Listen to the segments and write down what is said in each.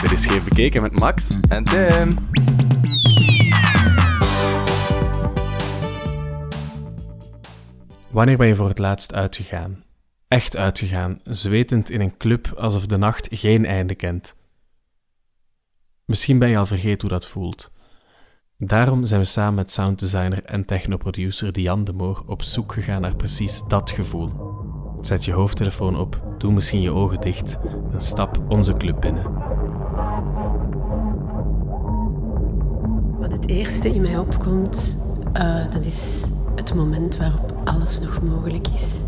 Dit is Scheef Bekeken met Max en Tim. Wanneer ben je voor het laatst uitgegaan? Echt uitgegaan, zwetend in een club alsof de nacht geen einde kent. Misschien ben je al vergeten hoe dat voelt. Daarom zijn we samen met sounddesigner en technoproducer Diane de Moor op zoek gegaan naar precies dat gevoel. Zet je hoofdtelefoon op, doe misschien je ogen dicht en stap onze club binnen. Wat het eerste in mij opkomt, uh, dat is het moment waarop alles nog mogelijk is.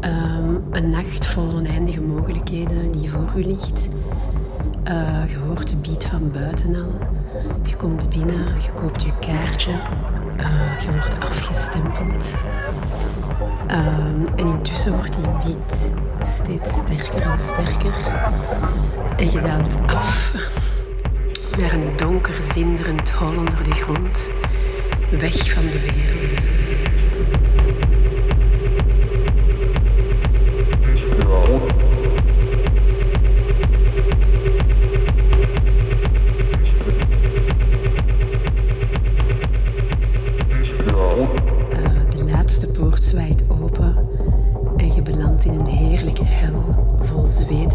Um, een nacht vol oneindige mogelijkheden die voor u ligt. Uh, je hoort de beat van buiten al. Je komt binnen, je koopt je kaartje, uh, je wordt afgestempeld. Um, en intussen wordt die beat steeds sterker en sterker. En je daalt af naar een donker, zinderend hol onder de grond, weg van de wereld. zwaait open en je belandt in een heerlijke hel vol zwetende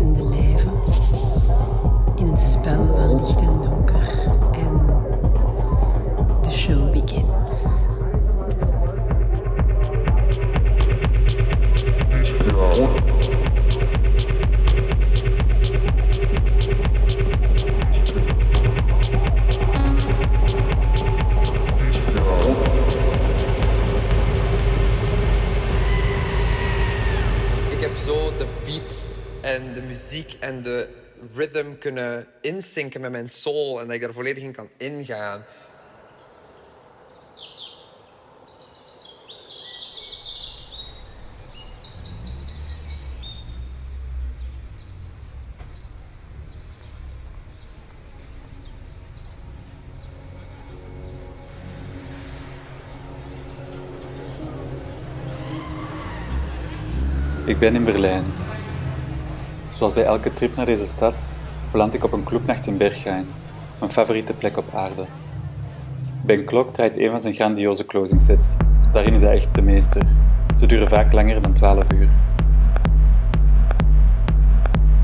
rhythm kunnen insinken met mijn soul en dat ik daar volledig in kan ingaan. Ik ben in Berlijn. Zoals bij elke trip naar deze stad, beland ik op een clubnacht in Berghain, mijn favoriete plek op aarde. Ben Klok draait een van zijn grandioze closing sets. Daarin is hij echt de meester. Ze duren vaak langer dan 12 uur.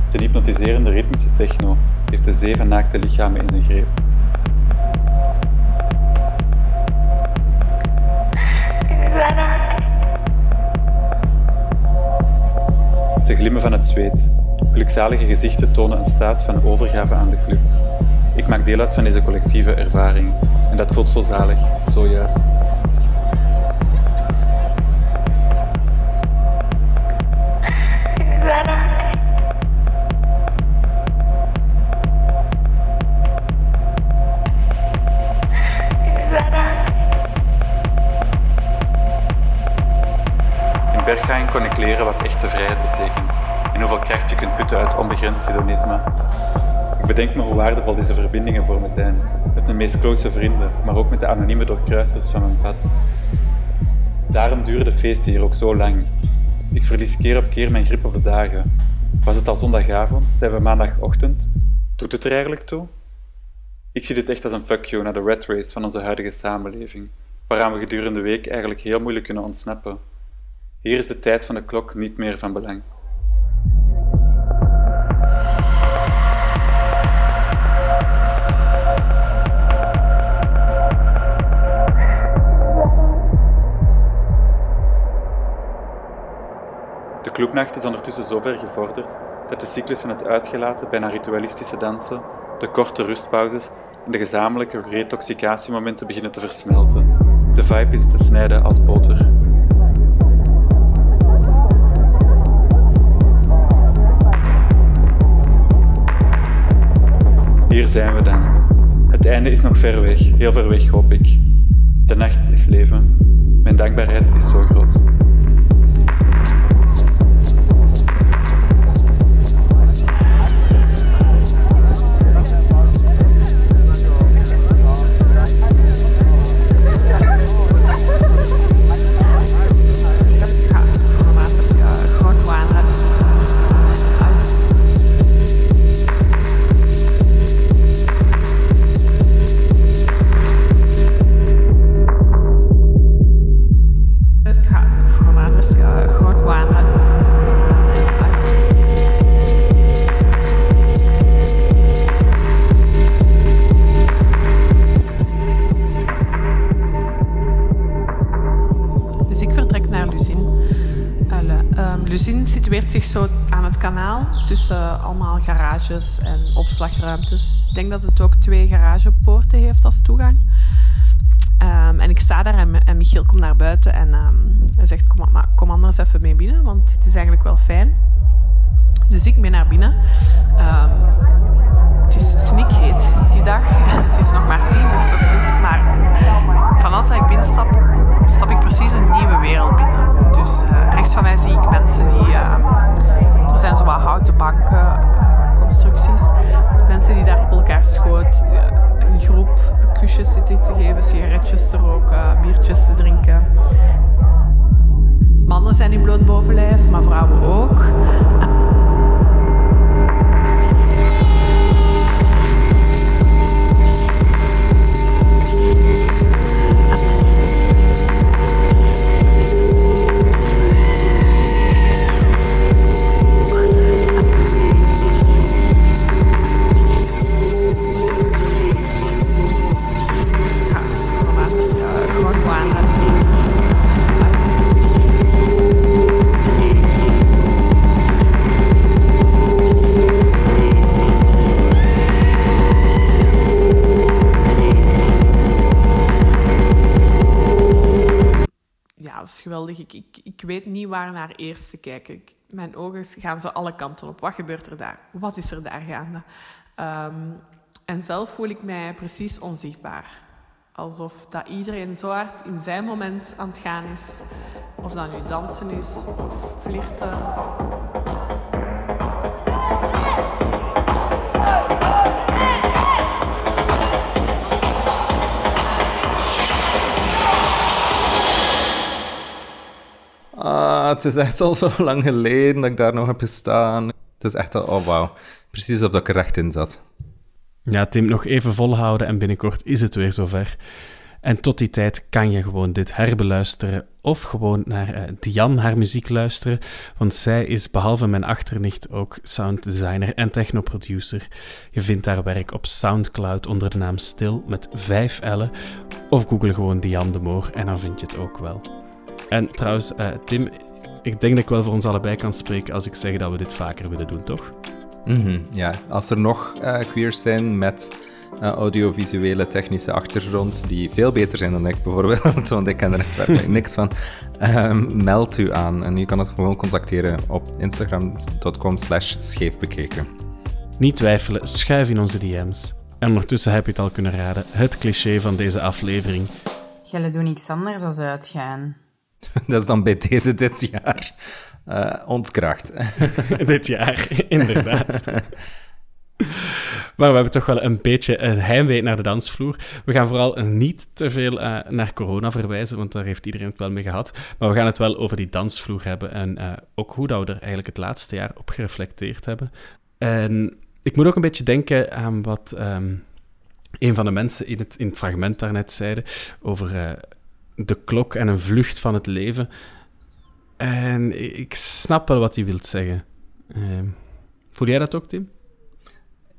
Zijn hypnotiserende ritmische techno heeft de zeven naakte lichamen in zijn greep. Ze glimmen van het zweet, Gelukzalige gezichten tonen een staat van overgave aan de club. Ik maak deel uit van deze collectieve ervaring en dat voelt zo zalig, zo juist. In Berghain kon ik leren wat echte vrijheid betekent hoeveel kracht je kunt putten uit onbegrensd hedonisme. Ik bedenk me hoe waardevol deze verbindingen voor me zijn, met mijn meest close vrienden, maar ook met de anonieme doorkruisers van mijn pad. Daarom duren de feesten hier ook zo lang. Ik verlies keer op keer mijn grip op de dagen. Was het al zondagavond? Zijn we maandagochtend? Doet het er eigenlijk toe? Ik zie dit echt als een fuck you naar de red race van onze huidige samenleving, waaraan we gedurende de week eigenlijk heel moeilijk kunnen ontsnappen. Hier is de tijd van de klok niet meer van belang. De clubnacht is ondertussen zover gevorderd dat de cyclus van het uitgelaten, bijna ritualistische dansen, de korte rustpauzes en de gezamenlijke retoxicatiemomenten beginnen te versmelten. De vibe is te snijden als boter. Hier zijn we dan. Het einde is nog ver weg, heel ver weg hoop ik. De nacht is leven. Mijn dankbaarheid is zo groot. Concentreert zich zo aan het kanaal tussen allemaal garages en opslagruimtes. Ik denk dat het ook twee garagepoorten heeft als toegang. Ehm, en ik sta daar en, Michiel komt naar buiten en ehm, hij zegt: kom, maar, kom anders even mee binnen, want het is eigenlijk wel fijn. Dus ik ben naar binnen. Um, het is snikheet die dag. Het is nog maar tien uur ochtends. Maar van als ik binnenstap, stap ik precies een nieuwe wereld binnen. Dus uh, rechts van mij zie ik mensen die... Uh, er zijn zo wat houten banken, uh, constructies. Mensen die daar op elkaar schoot, in groep kusjes zitten te geven, sigaretjes te roken, biertjes te drinken. Mannen zijn in bloot bovenlijf, maar vrouwen ook. Geweldig. Ik, ik, ik weet niet waar naar eerst te kijken. mijn ogen gaan zo alle kanten op. Wat gebeurt er daar? Wat is er daar gaande? Um, en zelf voel ik mij precies onzichtbaar. Alsof dat iedereen zo hard in zijn moment aan het gaan is. Of dat nu dansen is of flirten. Het is echt al zo lang geleden dat ik daar nog heb gestaan. Het is echt al, oh wauw. Precies alsof ik er recht in zat. Ja, Tim, nog even volhouden en binnenkort is het weer zover. En tot die tijd kan je gewoon dit herbeluisteren of gewoon naar uh, haar muziek luisteren, want zij is behalve mijn achternicht ook sounddesigner en technoproducer. Je vindt haar werk op Soundcloud onder de naam Stil met 5 L'en of google gewoon Diane de Moor en dan vind je het ook wel. En trouwens, uh, Tim, ik denk dat ik wel voor ons allebei kan spreken als ik zeg dat we dit vaker willen doen, toch? Mm ja, als er nog uh, queers zijn met uh, audiovisuele technische achtergrond die veel beter zijn dan ik bijvoorbeeld, want ik ken er echt werkelijk niks van, um, meld u aan. En je kan ons gewoon contacteren op instagram.com slash scheefbekeken. Niet twijfelen, schuif in onze DM's. En ondertussen heb je het al kunnen raden, het cliché van deze aflevering. Jullie doen niks anders dan uitgaan. Dat is dan bij deze dit jaar uh, ontkracht. dit jaar, inderdaad. Maar we hebben toch wel een beetje een heimwee naar de dansvloer. We gaan vooral niet te veel uh, naar corona verwijzen, want daar heeft iedereen het wel mee gehad. Maar we gaan het wel over die dansvloer hebben en uh, ook hoe dat we er eigenlijk het laatste jaar op gereflecteerd hebben. En ik moet ook een beetje denken aan wat um, een van de mensen in het, in het fragment daarnet zeiden over de klok en een vlucht van het leven. En ik snap wel wat hij wilt zeggen. Uh, voel jij dat ook, Tim?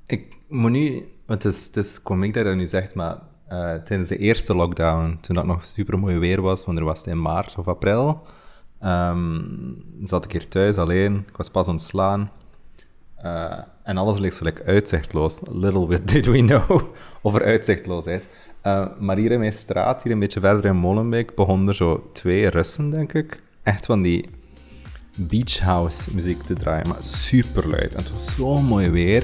Ik moet nu... Het is, het is komiek dat je nu zegt, maar uh, tijdens de eerste lockdown, toen dat nog super mooi weer was, want er was het in maart of april, um, zat ik hier thuis alleen. Ik was pas ontslaan. Uh, en alles leek zo like, uitzichtloos. Little bit did we know over uitzichtloosheid. Uh, maar hier in mijn straat, hier een beetje verder in Molenbeek, begonnen er zo twee Russen, denk ik. Echt van die beach house muziek te draaien, maar super luid. En het was zo mooi weer.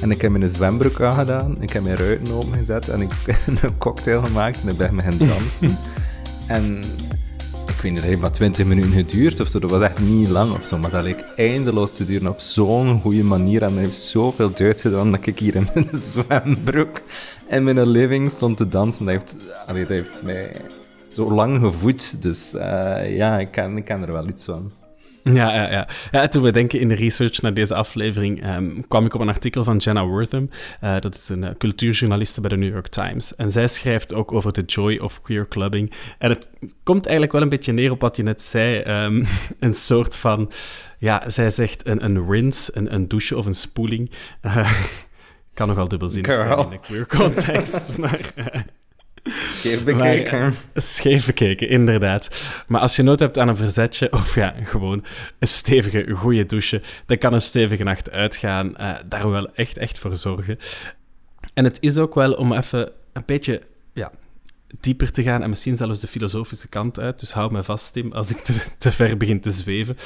En ik heb mijn zwembroek aangedaan, ik heb mijn ruiten opengezet en ik heb een cocktail gemaakt en ik ben met hen dansen. en ik weet niet, het heeft maar 20 minuten geduurd of zo. Dat was echt niet lang of zo. Maar dat leek eindeloos te duren op zo'n goede manier. En dat heeft zoveel deugd gedaan dat ik hier in mijn zwembroek en mijn living stond te dansen. Dat heeft, allee, dat heeft mij zo lang gevoed. Dus uh, ja, ik ken, ik ken er wel iets van. Ja, ja, ja. ja, toen we denken in de research naar deze aflevering, um, kwam ik op een artikel van Jenna Wortham. Uh, dat is een uh, cultuurjournaliste bij de New York Times. En zij schrijft ook over de joy of queer clubbing. En het komt eigenlijk wel een beetje neer op wat je net zei. Um, een soort van, ja, zij zegt een, een rinse, een, een douche of een spoeling. Uh, kan nogal dubbelzinnig zijn in een queer context, maar... Scheef bekeken. Maar, scheef bekeken, inderdaad. Maar als je nood hebt aan een verzetje, of ja, gewoon een stevige, goede douche, dan kan een stevige nacht uitgaan. Uh, daar wel echt, echt voor zorgen. En het is ook wel om even een beetje ja, dieper te gaan en misschien zelfs de filosofische kant uit. Dus hou me vast, Tim, als ik te, te ver begin te zweven.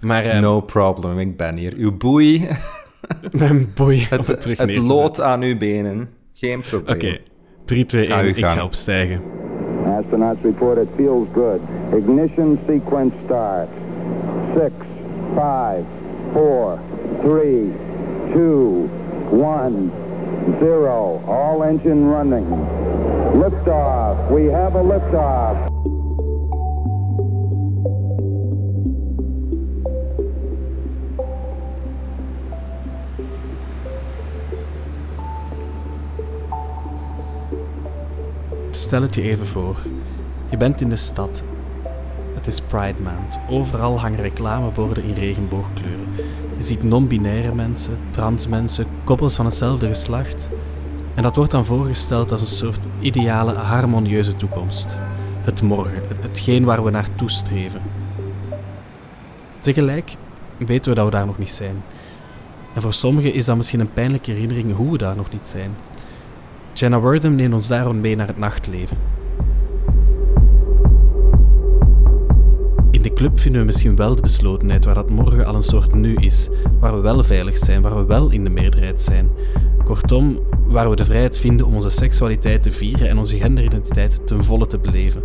Maar, um, no problem, ik ben hier. Uw boei. Mijn boei. Het, het lood aan uw benen. Geen probleem. Oké, okay. 3, 2, 1, ik ga opstijgen. Astronauts report it feels good. Ignition sequence start. 6, 5, 4, 3, 2, 1, 0. All engine running. Liftoff. We have a liftoff. Stel het je even voor. Je bent in de stad. Het is Pride Maand. Overal hangen reclameborden in regenboogkleuren. Je ziet non-binaire mensen, trans mensen, koppels van hetzelfde geslacht. En dat wordt dan voorgesteld als een soort ideale, harmonieuze toekomst. Het morgen, hetgeen waar we naartoe streven. Tegelijk weten we dat we daar nog niet zijn. En voor sommigen is dat misschien een pijnlijke herinnering hoe we daar nog niet zijn. Jenna Wortham neemt ons daarom mee naar het nachtleven. In de club vinden we misschien wel de beslotenheid waar dat morgen al een soort nu is, waar we wel veilig zijn, waar we wel in de meerderheid zijn. Kortom, waar we de vrijheid vinden om onze seksualiteit te vieren en onze genderidentiteit ten volle te beleven.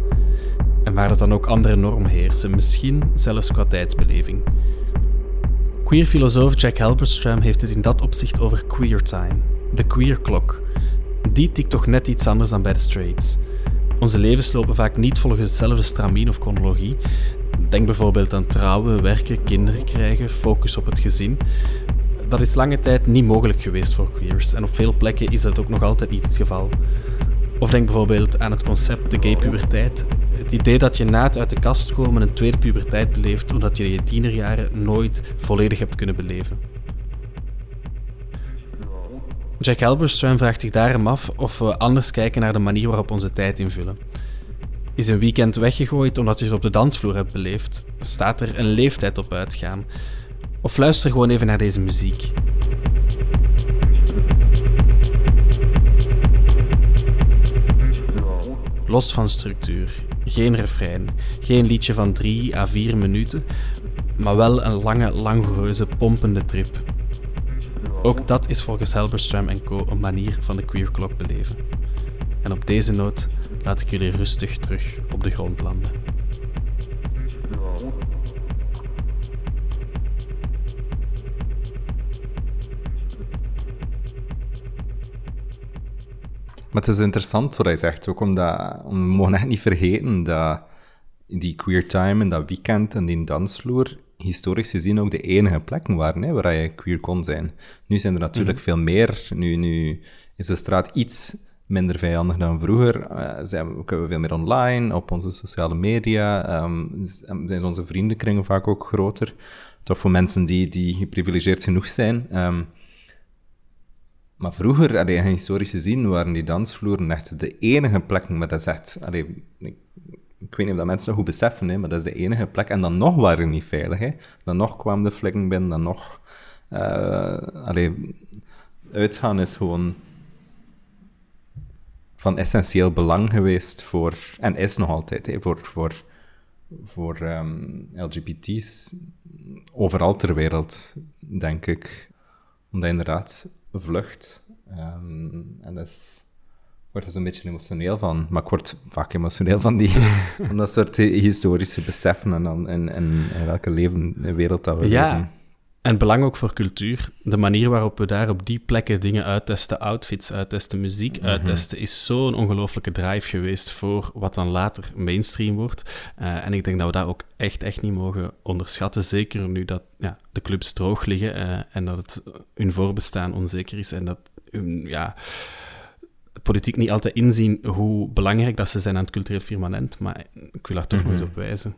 En waar dat dan ook andere normen heersen, misschien zelfs qua tijdsbeleving. Queer filosoof Jack Halberstam heeft het in dat opzicht over queer time, de queer klok. Die tikt toch net iets anders dan bij de straights. Onze levens lopen vaak niet volgens hetzelfde stramien of chronologie. Denk bijvoorbeeld aan trouwen, werken, kinderen krijgen, focus op het gezin. Dat is lange tijd niet mogelijk geweest voor queers en op veel plekken is dat ook nog altijd niet het geval. Of denk bijvoorbeeld aan het concept de gay puberteit. Het idee dat je na het uit de kast komen een tweede puberteit beleeft omdat je je tienerjaren nooit volledig hebt kunnen beleven. Jack Halberstam vraagt zich daarom af of we anders kijken naar de manier waarop onze tijd invullen. Is een weekend weggegooid omdat je het op de dansvloer hebt beleefd? Staat er een leeftijd op uitgaan? Of luister gewoon even naar deze muziek. Los van structuur, geen refrein, geen liedje van 3 à 4 minuten, maar wel een lange, langoureuze, pompende trip. Ook dat is volgens Halberstram Co. een manier van de queer klok beleven. En op deze noot laat ik jullie rustig terug op de grond landen. Maar het is interessant wat hij zegt, ook omdat we mogen niet vergeten dat die queer time en dat weekend en die dansvloer historisch gezien ook de enige plekken waren hè, waar je queer kon zijn. Nu zijn er natuurlijk mhm. veel meer. Nu, nu is de straat iets minder vijandig dan vroeger. Uh, zijn, kunnen we veel meer online, op onze sociale media. Um, zijn onze vriendenkringen vaak ook groter. Toch voor mensen die, die geprivilegeerd genoeg zijn. Um, maar vroeger, allee, in historische zin, waren die dansvloeren echt de enige plekken. Maar dat. Allee, ik, ik weet niet of dat mensen nog goed beseffen, hè, maar dat is de enige plek. En dan nog waren we niet veilig. Hè. Dan nog kwam de vlekken binnen, dan nog... Uh, uitgaan is gewoon van essentieel belang geweest voor... En is nog altijd, hè, voor... voor voor um, LGBT's overal ter wereld, denk ik. Omdat inderdaad vlucht. Um, en dat is word er zo'n beetje emotioneel van. Maar ik word vaak emotioneel van, die, van dat soort historische beseffen en, dan, en, en, welke leven, wereld dat we ja. leven. En belang ook voor cultuur. De manier waarop we daar op die plekken dingen uittesten, outfits uittesten, muziek mhm. uittesten, is zo'n ongelooflijke drive geweest voor wat dan later mainstream wordt. Uh, en ik denk dat we dat ook echt, echt niet mogen onderschatten. Zeker nu dat ja, de clubs droog liggen uh, en dat het hun voorbestaan onzeker is en dat ja, politiek niet altijd inzien hoe belangrijk dat ze zijn aan het cultureel firmament, maar ik wil daar toch nog eens mhm. op wijzen.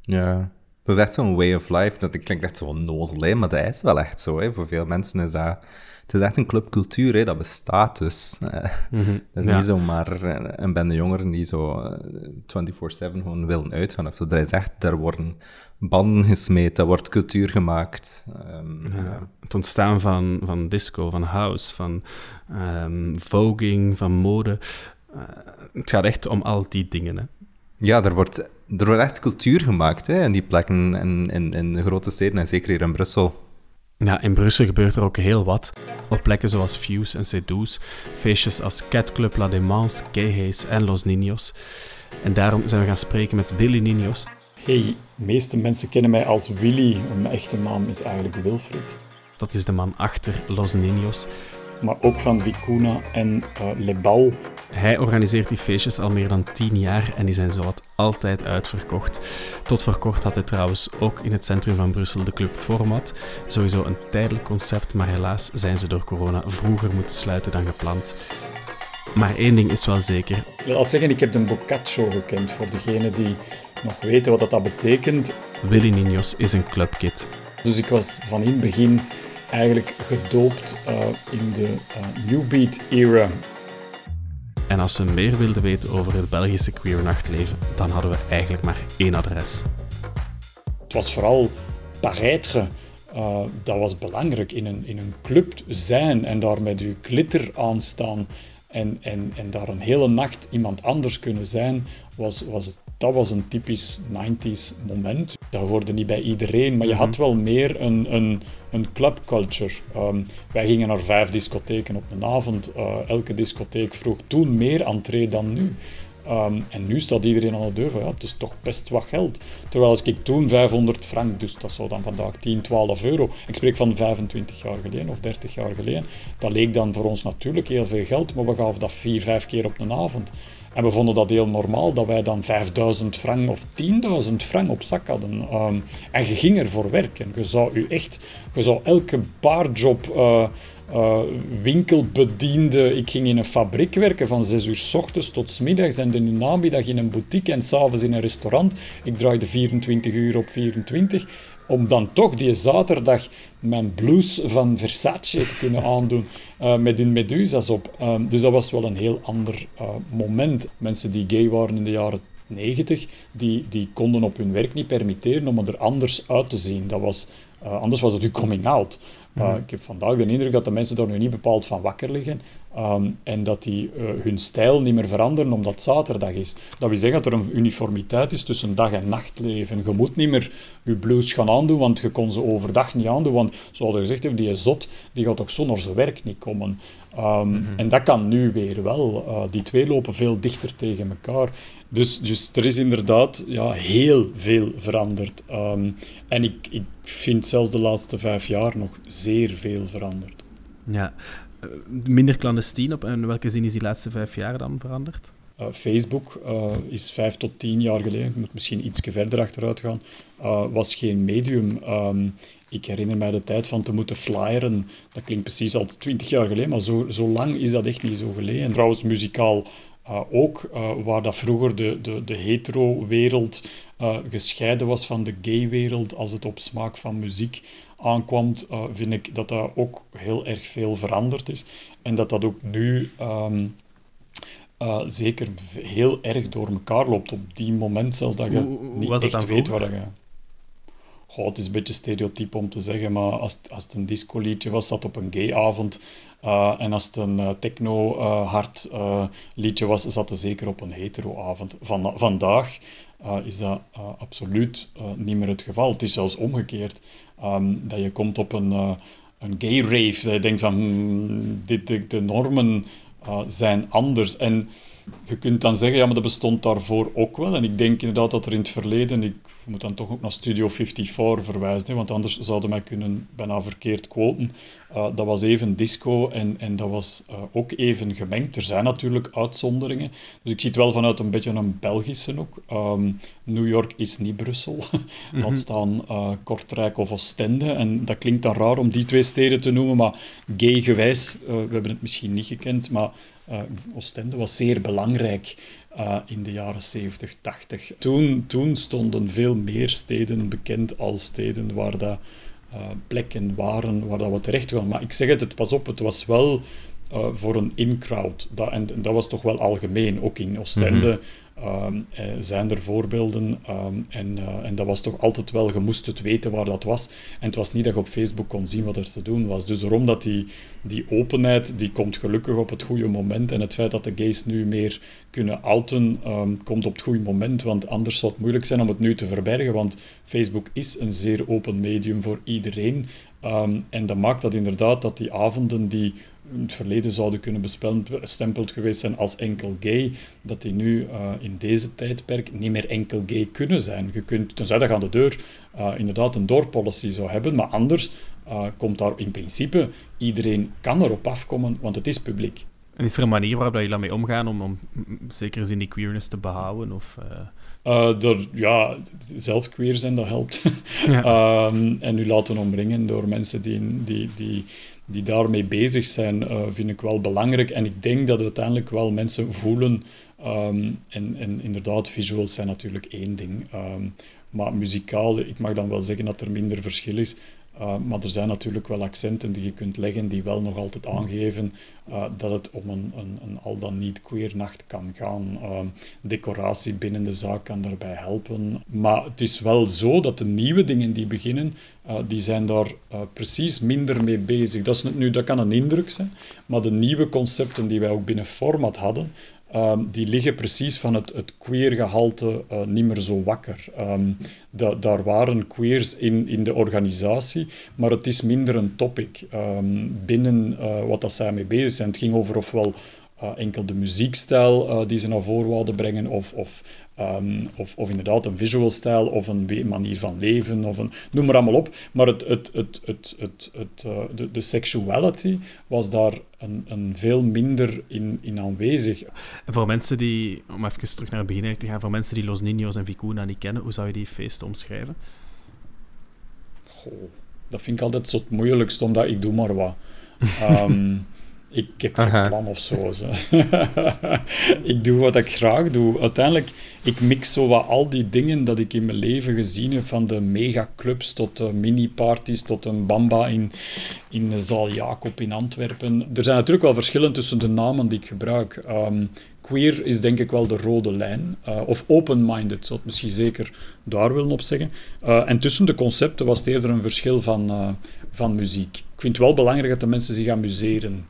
Ja, dat is echt zo'n way of life. Dat klinkt echt zo nozel, maar dat is wel echt zo. Hè. Voor veel mensen is dat het is echt een clubcultuur, hè, dat bestaat dus. Eh, Mhm. Het is Ja. niet zomaar een een bende jongeren die zo eh, 24-7 gewoon willen uitgaan. Of zo. Dat is echt, daar worden banden gesmeed, daar wordt cultuur gemaakt. Ehm, Ja, het ontstaan van, van disco, van house, van ehm voging, van mode. Eh, het gaat echt om al die dingen. Hè. Ja, er wordt, er wordt echt cultuur gemaakt hè, in die plekken in, in, in de grote steden en zeker hier in Brussel. Ja, in Brussel gebeurt er ook heel wat. Op plekken zoals Fuse en Seduce, feestjes als Cat Club La Démence, Gay Haze en Los Niños. En daarom zijn we gaan spreken met Billy Niños. Hey, de meeste mensen kennen mij als Willy. Mijn echte naam is eigenlijk Wilfried. Dat is de man achter Los Niños. Maar ook van Vicuna en eh Le Bal. Hij organiseert die feestjes al meer dan tien jaar en die zijn zowat altijd uitverkocht. Tot voor kort had hij trouwens ook in het centrum van Brussel de Club Format. Sowieso een tijdelijk concept, maar helaas zijn ze door corona vroeger moeten sluiten dan gepland. Maar één ding is wel zeker. Laat zeggen, ik heb de Boccaccio gekend. Voor degenen die nog weten wat dat betekent. Willy Niños is een clubkid. Dus ik was van in het begin eigenlijk gedoopt eh, in de eh, New Beat era. En als we meer wilden weten over het Belgische queer nachtleven, dan hadden we eigenlijk maar één adres. Het was vooral paraître. Eh, dat was belangrijk in een, in een club zijn en daar met je glitter aan staan en, en, en daar een hele nacht iemand anders kunnen zijn, was, was, dat was een typisch 90s moment. Dat hoorde niet bij iedereen, maar je had wel meer een, een, een clubculture. Ehm, wij gingen naar vijf discotheken op een avond. Eh, elke discotheek vroeg toen meer entree dan nu. Ehm, en nu staat iedereen aan de deur van ja, het is toch best wat geld. Terwijl als ik toen 500 frank, dus dat zou dan vandaag 10, 12 euro, ik spreek van 25 jaar geleden of 30 jaar geleden, dat leek dan voor ons natuurlijk heel veel geld, maar we gaven dat 4, 5 keer op een avond. En we vonden dat heel normaal dat wij dan 5000 frank of 10.000 frank op zak hadden. Ehm, en je ging er voor werken. Je zou u echt, je zou elke baarjob. eh, eh, winkelbediende. Ik ging in een fabriek werken van 6 uur s ochtends tot 's middags en de namiddag in een boutique en s'avonds in een restaurant. Ik draaide 24 uur op 24 om dan toch die zaterdag mijn blouse van Versace te kunnen aandoen eh, met hun Medusa's op. Ehm, dus dat was wel een heel ander eh, moment. Mensen die gay waren in de jaren 90, die, die konden op hun werk niet permitteren om er anders uit te zien. Dat was, anders was het hun coming out. Uh, Ik heb vandaag de indruk dat de mensen daar nu niet bepaald van wakker liggen um, en dat die uh, hun stijl niet meer veranderen omdat het zaterdag is. Dat wil zeggen dat er een uniformiteit is tussen dag- en nachtleven. Je moet niet meer je blouse gaan aandoen, want je kon ze overdag niet aandoen, want zoals we gezegd hebben, die zot, die gaat toch zonder zijn werk niet komen. Um, mm -hmm. En dat kan nu weer wel. Uh, die twee lopen veel dichter tegen elkaar. Dus, dus er is inderdaad ja, heel veel veranderd. Um, en ik, ik vind zelfs de laatste vijf jaar nog zeer veel veranderd. Ja, uh, minder clandestien op. En welke zin is die laatste vijf jaar dan veranderd? Uh, Facebook uh, is vijf tot tien jaar geleden, je moet misschien iets verder achteruit gaan, uh, was geen medium. Um, ik herinner mij de tijd van te moeten flyeren. Dat klinkt precies al twintig jaar geleden, maar zo, zo lang is dat echt niet zo geleden. Trouwens, muzikaal uh, ook, uh, waar dat vroeger de, de, de hetero-wereld uh, gescheiden was van de gay-wereld als het op smaak van muziek aankwam, vind ik dat dat ook heel erg veel veranderd is. En dat dat ook nu um, zeker heel erg door elkaar loopt. Op die moment zelfs dat je hoe, hoe niet echt weet waar je... Goh, het is een beetje stereotyp om te zeggen, maar als, als het een disco-liedje was, zat op een gay-avond. Uh, en als het een uh, techno-hard uh, liedje was, zat het zeker op een hetero-avond. Van, vandaag is dat absoluut niet meer het geval. Het is zelfs omgekeerd. Um, dat je komt op een, een gay-rave, dat je denkt van, hmm, dit, de, normen zijn anders. En je kunt dan zeggen, ja, maar dat bestond daarvoor ook wel. En ik denk inderdaad dat er in het verleden, moet dan toch ook naar Studio 54 verwijzen, want anders zouden mij kunnen bijna verkeerd quoten. Uh, dat was even disco en, en dat was uh, ook even gemengd. Er zijn natuurlijk uitzonderingen. Dus ik zie het wel vanuit een beetje een Belgische ook. Um, New York is niet Brussel. Mm -hmm. Laat staan uh, Kortrijk of Oostende. En dat klinkt dan raar om die twee steden te noemen, maar gay gewijs, we hebben het misschien niet gekend, maar uh, Oostende was zeer belangrijk uh, in de jaren 70, 80. Toen, toen stonden veel meer steden bekend als steden waar dat plekken waren waar dat we terecht gaan. Maar ik zeg het, het pas op, het was wel voor een in-crowd. Dat, en, dat was toch wel algemeen, ook in Oostende. Um, zijn er voorbeelden ehm, en, uh, en dat was toch altijd wel, je moest het weten waar dat was. En het was niet dat je op Facebook kon zien wat er te doen was. Dus daarom dat die, die openheid, die komt gelukkig op het goede moment. En het feit dat de gays nu meer kunnen outen, um, komt op het goede moment. Want anders zou het moeilijk zijn om het nu te verbergen. Want Facebook is een zeer open medium voor iedereen. en dat maakt dat inderdaad dat die avonden die in het verleden zouden kunnen bestempeld geweest zijn als enkel gay, dat die nu uh, in deze tijdperk niet meer enkel gay kunnen zijn. Je kunt, tenzij dat aan de deur uh, inderdaad een doorpolicy zou hebben, maar anders uh, komt daar in principe iedereen kan erop afkomen, want het is publiek. En is er een manier waarop je daarmee omgaan om, om zeker eens in die queerness te behouden? Of, uh, door, ja, zelf queer zijn, dat helpt. Ja. um, en u laten omringen door mensen die, die, die, die daarmee bezig zijn, uh, vind ik wel belangrijk. En ik denk dat uiteindelijk wel mensen voelen. Um, en, en inderdaad, visuals zijn natuurlijk één ding. Um, maar muzikaal, ik mag dan wel zeggen dat er minder verschil is. Uh, maar er zijn natuurlijk wel accenten die je kunt leggen die wel nog altijd aangeven uh, dat het om een, een, een, al dan niet queer nacht kan gaan. Uh, decoratie binnen de zaak kan daarbij helpen. Maar het is wel zo dat de nieuwe dingen die beginnen, die zijn daar precies minder mee bezig. Dat, is nu, dat kan een indruk zijn, maar de nieuwe concepten die wij ook binnen Format hadden, Um, die liggen precies van het, het queer-gehalte uh, niet meer zo wakker. Da, daar waren queers in, in de organisatie, maar het is minder een topic um, binnen uh, wat dat zij mee bezig zijn. Het ging over ofwel uh, enkel de muziekstijl uh, die ze naar voren wilden brengen, of, of, um, of, of inderdaad een visual stijl, of een manier van leven, of een, noem maar allemaal op. Maar het, het, het, het, het, het, uh, de, de sexuality was daar een, een veel minder in, in aanwezig. En voor mensen die, om even terug naar het begin te gaan, voor mensen die Los Niños en Vicuna niet kennen, hoe zou je die feesten omschrijven? Goh, dat vind ik altijd zo het moeilijkste, omdat ik doe maar wat. Um, Ik heb geen plan of zo. zo. ik doe wat ik graag doe. Uiteindelijk, ik mix zo wat al die dingen dat ik in mijn leven gezien heb, van de megaclubs tot de mini-parties, tot een bamba in, in de zaal Jacob in Antwerpen. Er zijn natuurlijk wel verschillen tussen de namen die ik gebruik. Ehm, queer is denk ik wel de rode lijn. Uh, of open-minded, zou het misschien zeker daar willen op zeggen. Uh, en tussen de concepten was het eerder een verschil van, uh, van muziek. Ik vind het wel belangrijk dat de mensen zich amuseren.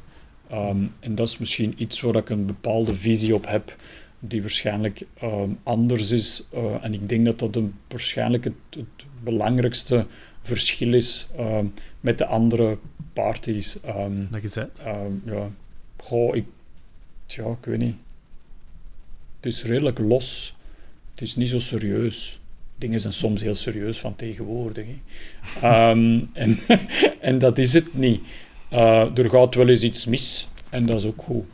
Um, en dat is misschien iets waar ik een bepaalde visie op heb, die waarschijnlijk um, anders is. Uh, en ik denk dat dat een, waarschijnlijk het, het, belangrijkste verschil is um, met de andere parties. dat je zegt? ja. Goh, ik, tja, ik weet niet. Het is redelijk los. Het is niet zo serieus. Dingen zijn soms heel serieus van tegenwoordig. en, en dat is het niet. Uh, er gaat wel eens iets mis en dat is ook goed.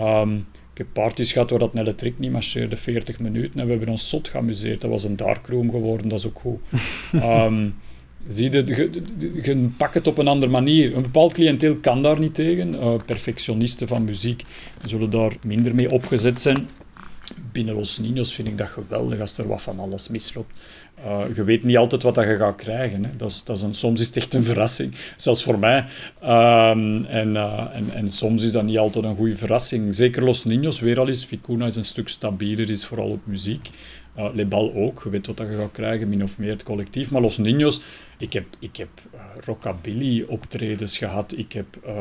Um, ik heb parties gehad waar dat net de trick niet marcheerde, 40 minuten, en we hebben ons zot geamuseerd. Dat was een darkroom geworden, dat is ook goed. Um, zie je, je, pakt het op een andere manier. Een bepaald cliënteel kan daar niet tegen. Uh, perfectionisten van muziek zullen daar minder mee opgezet zijn binnen Los Niños vind ik dat geweldig als er wat van alles misloopt. Uh, je weet niet altijd wat dat je gaat krijgen. Hè. Dat is, dat is een, soms is het echt een verrassing, zelfs voor mij. Um, en, uh, en, en soms is dat niet altijd een goede verrassing. Zeker Los Niños, weer al is Vicuna is een stuk stabieler, is vooral op muziek. Uh, Le Bal ook, je weet wat je gaat krijgen, min of meer het collectief. Maar Los Niños, ik heb, ik heb rockabilly optredens gehad, ik heb uh,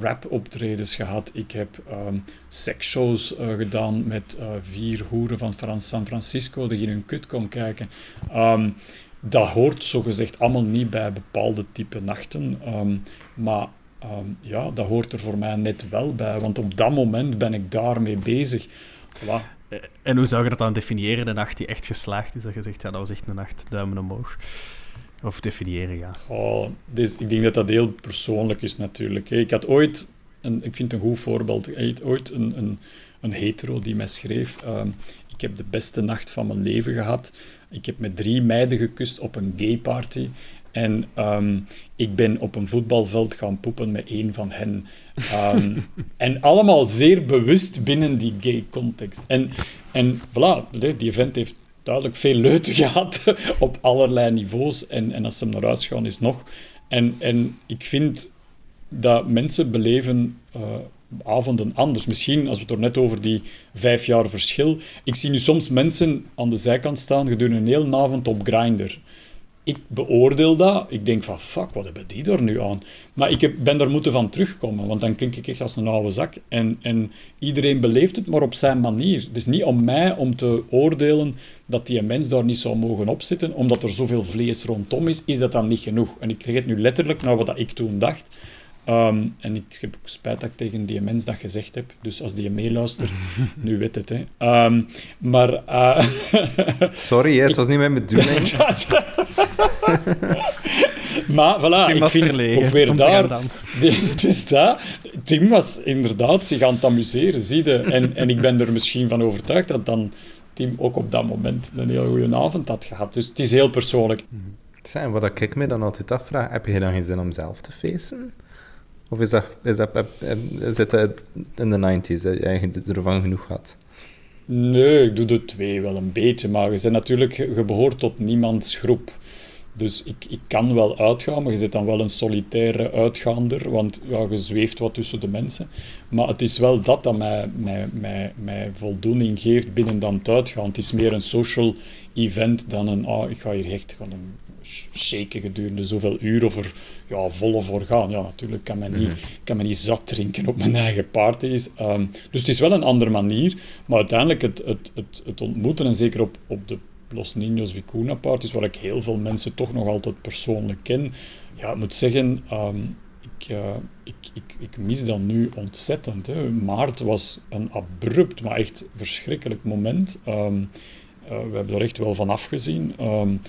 rap optredens gehad, ik heb um, seksshows gedaan met vier hoeren van Frans San Francisco die in hun kut komen kijken. Um, dat hoort zogezegd allemaal niet bij bepaalde type nachten, um, maar ja, dat hoort er voor mij net wel bij, want op dat moment ben ik daarmee bezig. En hoe zou je dat dan definiëren, de nacht die echt geslaagd is? Dat je zegt, ja, dat was echt een nacht, duimen omhoog. Of definiëren, ja. Oh, dus ik denk dat dat heel persoonlijk is natuurlijk. Ik had ooit, een, ik vind het een goed voorbeeld, ooit een, een, een hetero die mij schreef, uh, ik heb de beste nacht van mijn leven gehad. Ik heb met drie meiden gekust op een gay party. En um, ik ben op een voetbalveld gaan poepen met één van hen. Um, en allemaal zeer bewust binnen die gay context. En, en voilà, die event heeft duidelijk veel leuten gehad op allerlei niveaus. En, en als ze hem naar huis gaan, is nog. En, en ik vind dat mensen beleven uh, avonden anders. Misschien, als we het er net over die vijf jaar verschil... Ik zie nu soms mensen aan de zijkant staan gedurende een hele avond op Grindr ik beoordeel dat. Ik denk van, fuck, wat hebben die er nu aan? Maar ik heb, ben daar moeten van terugkomen, want dan klink ik echt als een oude zak. En, en iedereen beleeft het maar op zijn manier. Het is niet om mij om te oordelen dat die mens daar niet zou mogen opzitten, omdat er zoveel vlees rondom is, is dat dan niet genoeg. En ik zeg het nu letterlijk naar wat ik toen dacht. Ehm, en ik heb ook spijt dat ik tegen die mens dat gezegd heb. Dus als die meeluistert, nu weet het. Hè. Um, maar... Uh, Sorry, hè, het was niet mijn bedoeling. maar voilà, Tim ik vind ook weer daar... Het is dat. Tim was inderdaad zich aan het amuseren, zie je. En, en ik ben er misschien van overtuigd dat dan Tim ook op dat moment een heel goede avond had gehad. Dus het is heel persoonlijk. Zijn, wat ik me dan altijd afvraag, heb je dan geen zin om zelf te feesten? Of is dat, is dat, is dat in de 90s dat je ervan genoeg had? Nee, ik doe de twee wel een beetje. Maar je bent natuurlijk, je behoort tot niemands groep. Dus ik, ik kan wel uitgaan, maar je zit dan wel een solitaire uitgaander, want ja, je zweeft wat tussen de mensen. Maar het is wel dat dat mij, mij, mij, mij voldoening geeft binnen dan het uitgaan. Het is meer een social event dan een, ah, ik ga hier echt gewoon een shaken gedurende zoveel uur of er ja, volle voor gaan. Ja, natuurlijk kan men niet, mhm. kan men niet zat drinken op mijn eigen parties. Um, dus het is wel een andere manier, maar uiteindelijk het, het, het, het ontmoeten, en zeker op, op de Los Niños Vicuna parties, waar ik heel veel mensen toch nog altijd persoonlijk ken, ja, ik moet zeggen, um, ik, uh, ik, ik, ik mis dat nu ontzettend. Hè. Maart was een abrupt, maar echt verschrikkelijk moment. Um, uh, we hebben er echt wel van afgezien. Um,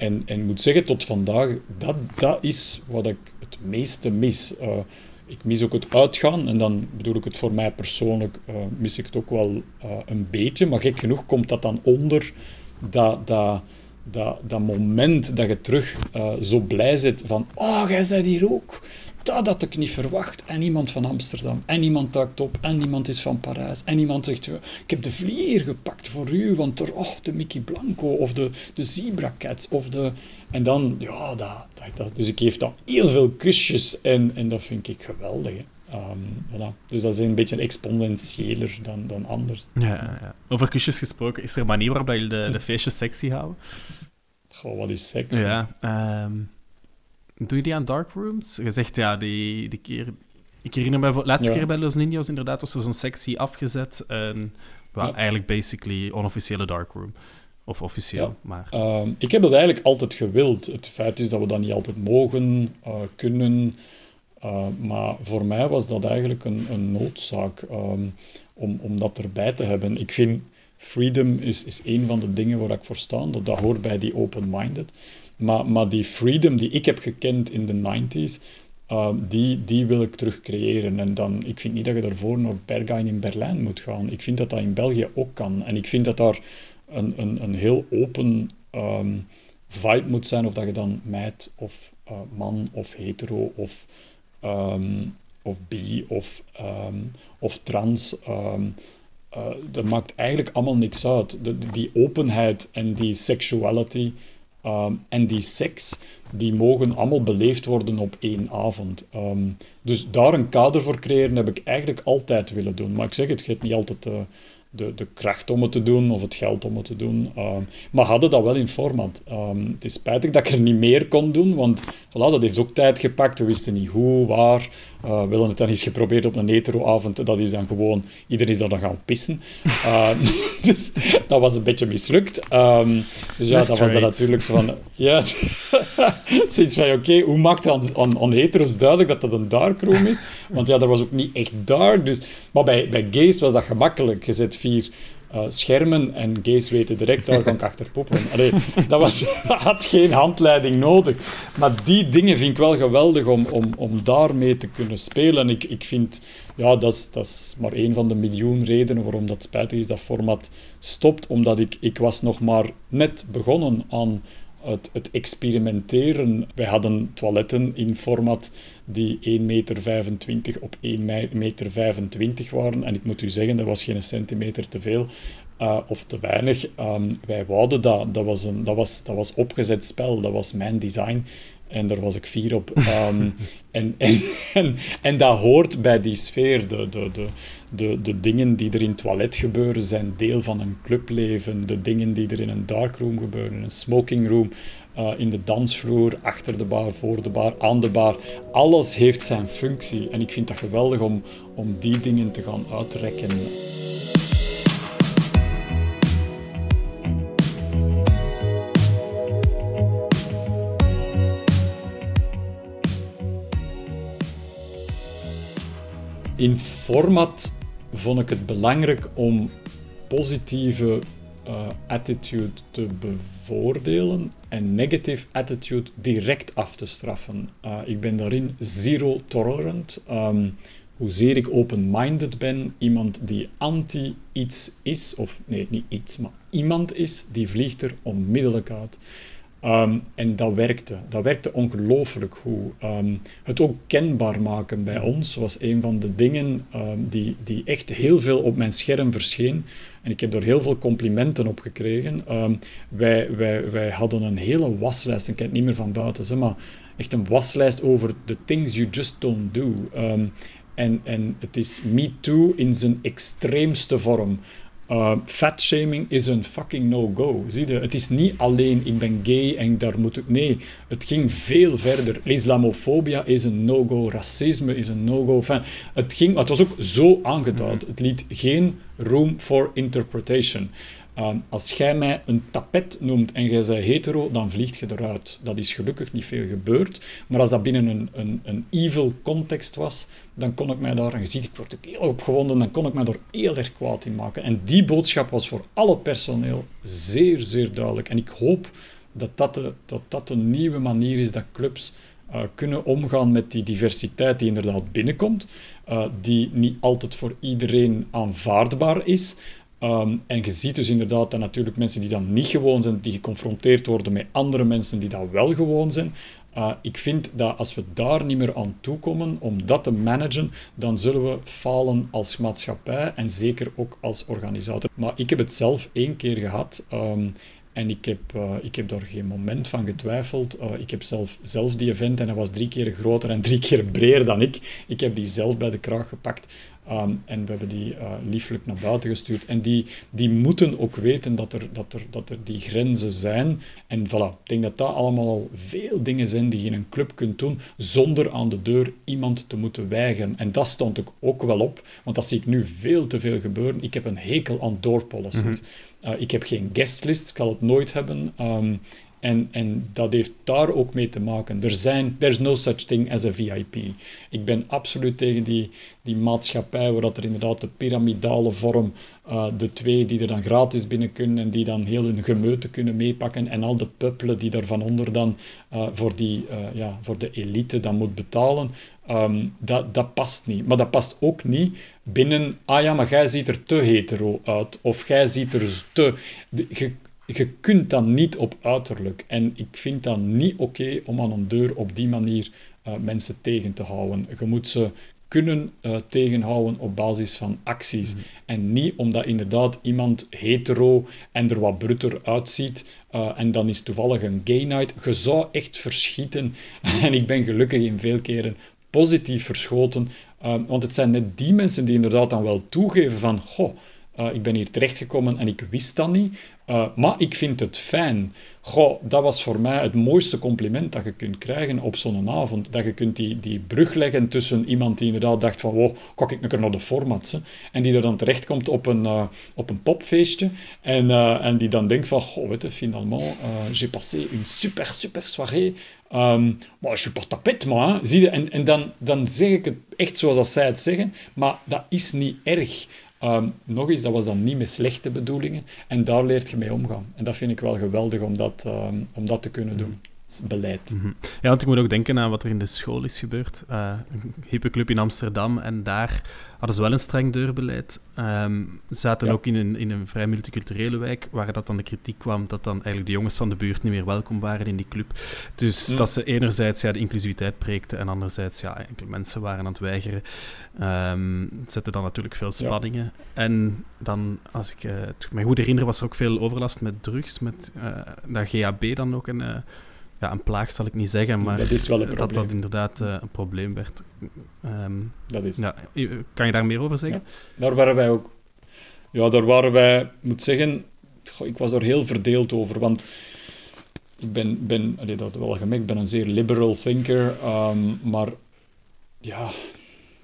en, en moet zeggen, tot vandaag, dat, dat is wat ik het meeste mis. Uh, ik mis ook het uitgaan, en dan bedoel ik het voor mij persoonlijk, uh, mis ik het ook wel uh, een beetje. Maar gek genoeg komt dat dan onder dat, dat, dat, dat moment dat je terug zo blij zit van, oh, jij bent hier ook dat had ik niet verwacht. En iemand van Amsterdam, en iemand duikt op, en iemand is van Parijs, en iemand zegt, ik heb de vlier gepakt voor u, want er, oh, de Mickey Blanco, of de, de Zebra Cats, of de... En dan, ja, dat, dat, dus ik geef dan heel veel kusjes, en, en dat vind ik geweldig, Um, voilà. Dus dat is een beetje exponentiëler dan, dan anders. Ja, ja, Over kusjes gesproken, is er een manier waarop je de, de feestjes sexy houden? Goh, wat is sexy? Ja, um, Doe je die aan dark rooms? Je zegt ja, die, die keer. Ik herinner me, de laatste keer bij Los Ninjas inderdaad was er zo'n sectie afgezet. En well, eigenlijk basically onofficiële darkroom. Of officieel, maar... Ehm, ik heb dat eigenlijk altijd gewild. Het feit is dat we dat niet altijd mogen, uh, kunnen. Uh, maar voor mij was dat eigenlijk een, een noodzaak um, om, om dat erbij te hebben. Ik vind freedom is, is een van de dingen waar ik voor sta. Dat, dat hoort bij die open-minded. Maar, maar die freedom die ik heb gekend in de 90s, uh, die, die wil ik terug creëren. En dan, ik vind niet dat je daarvoor naar Berghain in Berlijn moet gaan. Ik vind dat dat in België ook kan. En ik vind dat daar een, een, een heel open um, vibe moet zijn, of dat je dan meid of uh, man of hetero of, um, of bi of, um, of trans. Uh, dat maakt eigenlijk allemaal niks uit. Die openheid en die sexuality Ehm, en die seks, die mogen allemaal beleefd worden op één avond. Ehm, dus daar een kader voor creëren heb ik eigenlijk altijd willen doen. Maar ik zeg het, je hebt niet altijd uh, de, de kracht om het te doen of het geld om het te doen. Um, maar hadden dat wel in format. Het is spijtig dat ik er niet meer kon doen, want voilà, dat heeft ook tijd gepakt. We wisten niet hoe, waar. Uh, we het dan eens geprobeerd op een heteroavond. Dat is dan gewoon, iedereen is daar dan gaan pissen. Uh, dus dat was een beetje mislukt. Um, dus ja, dat was dan natuurlijk zo van... Ja, zoiets van, oké, hoe maakt het aan, aan, aan, hetero's duidelijk dat dat een darkroom is? Want ja, dat was ook niet echt dark. Dus, maar bij, bij gays was dat gemakkelijk. Je zet vier uh, schermen en gays weten direct, daar kan ik achter poppen. Allee, dat, was, dat had geen handleiding nodig. Maar die dingen vind ik wel geweldig om, om, om daarmee te kunnen spelen. En ik, ik vind, ja, dat is, dat is maar één van de miljoen redenen waarom dat spijtig is, dat format stopt. Omdat ik, ik was nog maar net begonnen aan het, het, experimenteren. Wij hadden toiletten in format die 1,25 meter op 1,25 meter waren. En ik moet u zeggen, dat was geen centimeter te veel uh, of te weinig. Um, wij wouden dat. Dat was, een, dat, was, dat was opgezet spel. Dat was mijn design. En daar was ik fier op. Ehm, en, en, en, en, dat hoort bij die sfeer. De, de, de, de, de dingen die er in het toilet gebeuren zijn deel van een clubleven. De dingen die er in een darkroom gebeuren, een smokingroom, uh, in de dansvloer, achter de bar, voor de bar, aan de bar. Alles heeft zijn functie. En ik vind dat geweldig om, om die dingen te gaan uitrekken. In format vond ik het belangrijk om positieve uh, attitude te bevoordelen en negative attitude direct af te straffen. Uh, ik ben daarin zero tolerant. Um, hoezeer ik open-minded ben, iemand die anti iets is, of nee, niet iets, maar iemand is, die vliegt er onmiddellijk uit. Ehm, en dat werkte. Dat werkte ongelooflijk goed. Ehm, het ook kenbaar maken bij ons was een van de dingen um, die, die echt heel veel op mijn scherm verscheen. En ik heb er heel veel complimenten op gekregen. wij, wij, wij hadden een hele waslijst, ik ken het niet meer van buiten, zeg maar echt een waslijst over the things you just don't do. en, en het is Me Too in zijn extreemste vorm. Uh, fatshaming is een fucking no-go. Zie je? Het is niet alleen ik ben gay en daar moet ik. Nee, het ging veel verder. Islamofobia is een no-go. Racisme is een no-go. het, ging, het was ook zo aangeduid. Het liet geen room for interpretation. Ehm, als jij mij een tapet noemt en jij zei hetero, dan vliegt je eruit. Dat is gelukkig niet veel gebeurd. Maar als dat binnen een, een, een evil context was, dan kon ik mij daar, en je ziet, ik word ook heel opgewonden, dan kon ik mij daar heel erg kwaad in maken. En die boodschap was voor al het personeel zeer, zeer duidelijk. En ik hoop dat dat de, dat dat een nieuwe manier is dat clubs uh, kunnen omgaan met die diversiteit die inderdaad binnenkomt, uh, die niet altijd voor iedereen aanvaardbaar is, Ehm, en je ziet dus inderdaad dat natuurlijk mensen die dan niet gewoon zijn, die geconfronteerd worden met andere mensen die dat wel gewoon zijn. Uh, ik vind dat als we daar niet meer aan toekomen om dat te managen, dan zullen we falen als maatschappij en zeker ook als organisator. Maar ik heb het zelf één keer gehad. Ehm, en ik heb, uh, ik heb daar geen moment van getwijfeld. Uh, ik heb zelf, zelf die event en hij was drie keer groter en drie keer breder dan ik. Ik heb die zelf bij de kraag gepakt. Ehm, en we hebben die uh, lieflijk naar buiten gestuurd. En die, die moeten ook weten dat er, dat, er, dat er die grenzen zijn. En voilà, ik denk dat dat allemaal al veel dingen zijn die je in een club kunt doen zonder aan de deur iemand te moeten weigeren. En dat stond ik ook wel op, want dat zie ik nu veel te veel gebeuren. Ik heb een hekel aan doorpolicies. Mm ik heb geen guestlist, ik zal het nooit hebben. Um, en, en dat heeft daar ook mee te maken. Er zijn, no such thing as a VIP. Ik ben absoluut tegen die, die maatschappij waar dat er inderdaad de piramidale vorm, uh, de twee die er dan gratis binnen kunnen en die dan heel hun gemeute kunnen meepakken en al de puppelen die daar van onder dan uh, voor, die, uh, ja, voor de elite dan moet betalen. Um, dat, dat past niet. Maar dat past ook niet binnen, ah ja, maar jij ziet er te hetero uit. Of jij ziet er te... je kunt dat niet op uiterlijk. En ik vind dat niet oké om aan een deur op die manier uh, mensen tegen te houden. Je moet ze kunnen uh, tegenhouden op basis van acties. Mhm. En niet omdat inderdaad iemand hetero en er wat brutter uitziet uh, en dan is toevallig een gay night. Je zou echt verschieten. en ik ben gelukkig in veel keren positief verschoten. want het zijn net die mensen die inderdaad dan wel toegeven van... Goh, uh, ik ben hier terechtgekomen en ik wist dat niet. Uh, maar ik vind het fijn. Goh, dat was voor mij het mooiste compliment dat je kunt krijgen op zo'n avond. Dat je kunt die, die brug leggen tussen iemand die inderdaad dacht van wow, kijk ik naar de formats. Hè, en die er dan terechtkomt op een, uh, op een popfeestje. En, uh, en die dan denkt van, goh, weet je, finalement, j'ai passé une super, super soirée. Um, je pas tapet, man. Zie je? En, en dan, dan zeg ik het echt zoals zij het zeggen. Maar dat is niet erg. Um, nog eens, dat was dan niet met slechte bedoelingen. En daar leert je mee omgaan. En dat vind ik wel geweldig om dat, um, om dat te kunnen doen. Beleid. Mm -hmm. Ja, want ik moet ook denken aan wat er in de school is gebeurd. Uh, een hippe club in Amsterdam. En daar hadden ze wel een streng deurbeleid. Um, zaten ja. ook in een, in een vrij multiculturele wijk, waar dat dan de kritiek kwam dat dan eigenlijk de jongens van de buurt niet meer welkom waren in die club. Dus mm. dat ze enerzijds ja, de inclusiviteit preekten en anderzijds ja, enkele mensen waren aan het weigeren. Um, het zette dan natuurlijk veel spanningen. Ja. En dan, als ik uh, me goed herinner, was er ook veel overlast met drugs, met uh, dat GHB dan ook een... Ja, een plaag zal ik niet zeggen, maar Dat is wel een dat inderdaad eh, een probleem werd. Ehm, Dat is. ja, kan je daar meer over zeggen? Daar waren wij ook. Ja, daar waren wij, ik moet zeggen, goh, ik was er heel verdeeld over. Want ik ben, ben allee, dat wel gemerkt, ik ben een zeer liberal thinker. ehm, maar ja,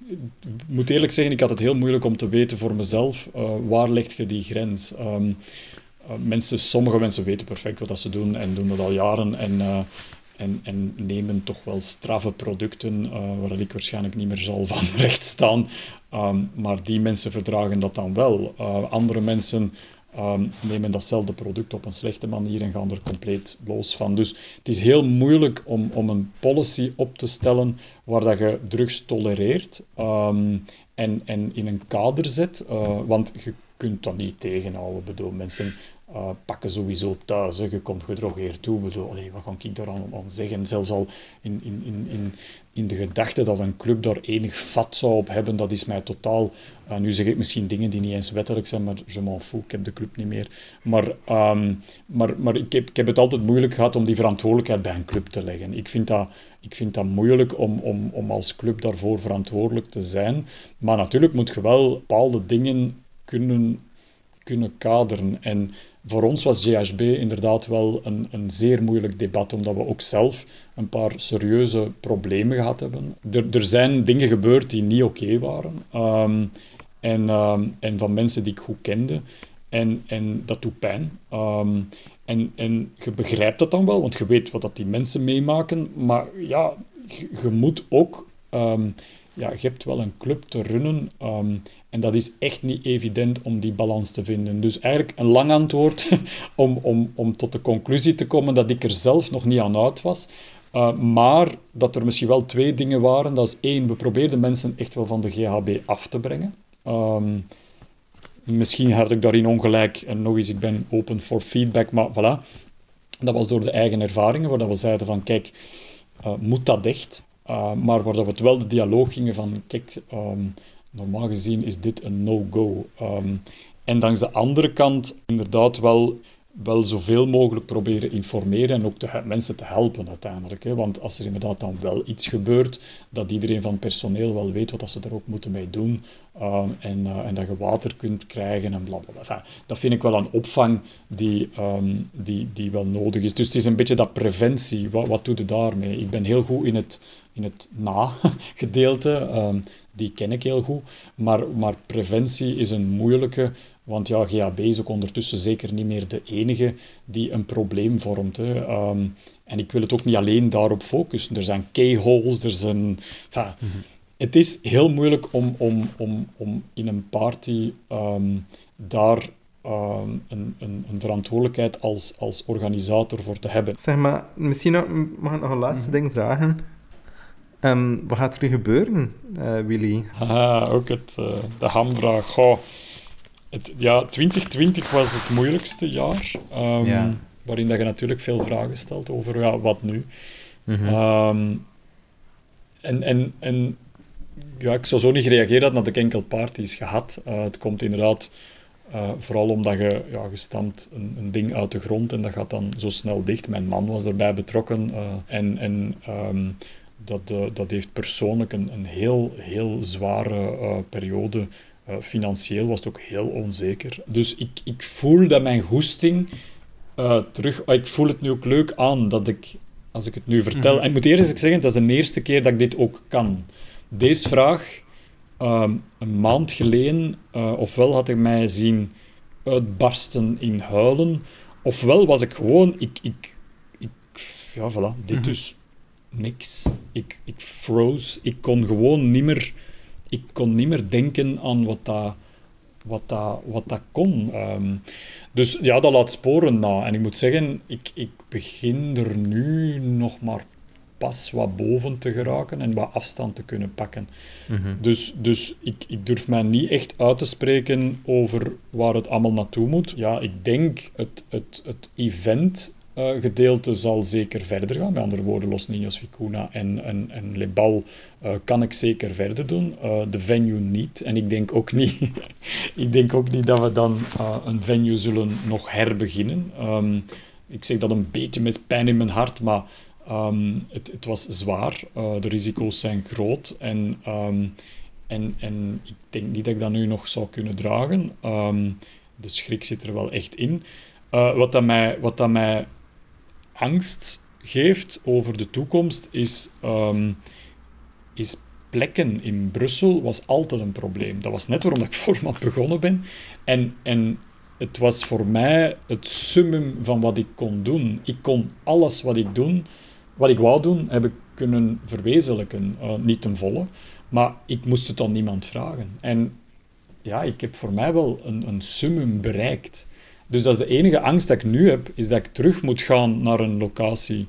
ik moet eerlijk zeggen, ik had het heel moeilijk om te weten voor mezelf, eh, waar leg je die grens? Eh, mensen, sommige mensen weten perfect wat dat ze doen en doen dat al jaren. En, eh, en, en nemen toch wel straffe producten, eh, waar ik waarschijnlijk niet meer zal van recht staan. Ehm, maar die mensen verdragen dat dan wel. Eh, andere mensen ehm, nemen datzelfde product op een slechte manier en gaan er compleet los van. Dus het is heel moeilijk om, om een policy op te stellen waar dat je drugs tolereert ehm, en, en in een kader zet. eh, want je kunt dat niet tegenhouden. Bedoel, mensen eh, pakken sowieso thuis. Je komt gedrogeerd toe. Bedoel, allee, wat kan ik daar aan, aan zeggen? Zelfs al in, in, in, in, in de gedachte dat een club daar enig vat zou op hebben, dat is mij totaal... eh, nu zeg ik misschien dingen die niet eens wettelijk zijn, maar je m'en fout, ik heb de club niet meer. Maar, ehm, maar, maar ik, heb, ik heb het altijd moeilijk gehad om die verantwoordelijkheid bij een club te leggen. Ik vind dat, ik vind dat moeilijk om, om, om als club daarvoor verantwoordelijk te zijn. Maar natuurlijk moet je wel bepaalde dingen kunnen, kunnen kaderen. En voor ons was GHB inderdaad wel een, een zeer moeilijk debat, omdat we ook zelf een paar serieuze problemen gehad hebben. Er, er zijn dingen gebeurd die niet oké waren. Ehm, en, ehm, en van mensen die ik goed kende. En, en dat doet pijn. Ehm, en, en je begrijpt dat dan wel, want je weet wat dat die mensen meemaken. Maar ja, je, je moet ook... ja, je hebt wel een club te runnen. Ehm, en dat is echt niet evident om die balans te vinden. Dus eigenlijk een lang antwoord om, om, om tot de conclusie te komen dat ik er zelf nog niet aan uit was. Uh, maar dat er misschien wel twee dingen waren. Dat is één, we probeerden mensen echt wel van de GHB af te brengen. Ehm, misschien had ik daarin ongelijk. En nog eens, ik ben open voor feedback. Maar voilà, dat was door de eigen ervaringen, waar dat we zeiden van, kijk, uh, moet dat echt? Uh, maar waar we wel de dialoog gingen van, kijk, um, normaal gezien is dit een no-go. Um, en langs de andere kant inderdaad wel, wel zoveel mogelijk proberen informeren en ook de mensen te helpen uiteindelijk. Hè. Want als er inderdaad dan wel iets gebeurt, dat iedereen van het personeel wel weet wat ze er ook moeten mee doen um, en, uh, en dat je water kunt krijgen en blablabla. Dat vind ik wel een opvang die, um, die, die wel nodig is. Dus het is een beetje dat preventie. Wat, wat doe je daarmee? Ik ben heel goed in het, in het na-gedeelte. Die ken ik heel goed. Maar, maar preventie is een moeilijke, want ja, GHB is ook ondertussen zeker niet meer de enige die een probleem vormt. Hè. Um, en ik wil het ook niet alleen daarop focussen. Er zijn keyholes, er zijn... Enfin, mm -hmm. Het is heel moeilijk om, om, om, om in een party um, daar um, een, een, een, verantwoordelijkheid als, als organisator voor te hebben. Zeg maar, misschien nog, mag ik nog een laatste mm -hmm. ding vragen? Um, wat gaat er nu gebeuren, uh, Willy? Ah, ook het, uh, de hamvraag. Goh, het, ja, 2020 was het moeilijkste jaar. Um, ja. Waarin dat je natuurlijk veel vragen stelt over ja, wat nu. Mm -hmm. um, en, en, en ja, ik zou zo niet gereageerd hebben dat ik enkel parties gehad. Uh, het komt inderdaad uh, vooral omdat je, ja, je stampt een, een, ding uit de grond en dat gaat dan zo snel dicht. Mijn man was erbij betrokken uh, en, en um, dat, uh, dat heeft persoonlijk een, een heel, heel zware uh, periode. Uh, financieel was het ook heel onzeker. Dus ik, ik voel dat mijn goesting terug... ik voel het nu ook leuk aan dat ik, als ik het nu vertel... Mm -hmm. En ik moet eerst zeggen, dat is de eerste keer dat ik dit ook kan. Deze vraag, um, een maand geleden, ofwel had ik mij zien uitbarsten in huilen, ofwel was ik gewoon... Ik, ik, ik, ja, voilà, dit mm -hmm. dus niks. Ik, ik froze. Ik kon gewoon niet meer, ik kon niet meer denken aan wat dat, wat dat, wat dat kon. Um, dus ja, dat laat sporen na. En ik moet zeggen, ik, ik begin er nu nog maar pas wat boven te geraken en wat afstand te kunnen pakken. Mm -hmm. Dus, dus ik, ik durf mij niet echt uit te spreken over waar het allemaal naartoe moet. Ja, ik denk het, het, het event uh, gedeelte zal zeker verder gaan. Met andere woorden, Los Niños Vicuna en, en, en Le Bal uh, kan ik zeker verder doen. Uh, de venue niet. En ik denk ook niet, ik denk ook niet dat we dan een venue zullen nog herbeginnen. Um, ik zeg dat een beetje met pijn in mijn hart, maar Ehm, het, het, was zwaar, de risico's zijn groot en, um, en, en ik denk niet dat ik dat nu nog zou kunnen dragen. De schrik zit er wel echt in. Wat, dat mij, wat dat mij angst geeft over de toekomst is, is plekken in Brussel was altijd een probleem. Dat was net waarom ik format begonnen ben. En, en het was voor mij het summum van wat ik kon doen. Ik kon alles wat ik, doen, wat ik wou doen, heb ik kunnen verwezenlijken. Uh, niet ten volle, maar ik moest het aan niemand vragen. En ja, ik heb voor mij wel een, een summum bereikt. Dus dat is de enige angst dat ik nu heb, is dat ik terug moet gaan naar een locatie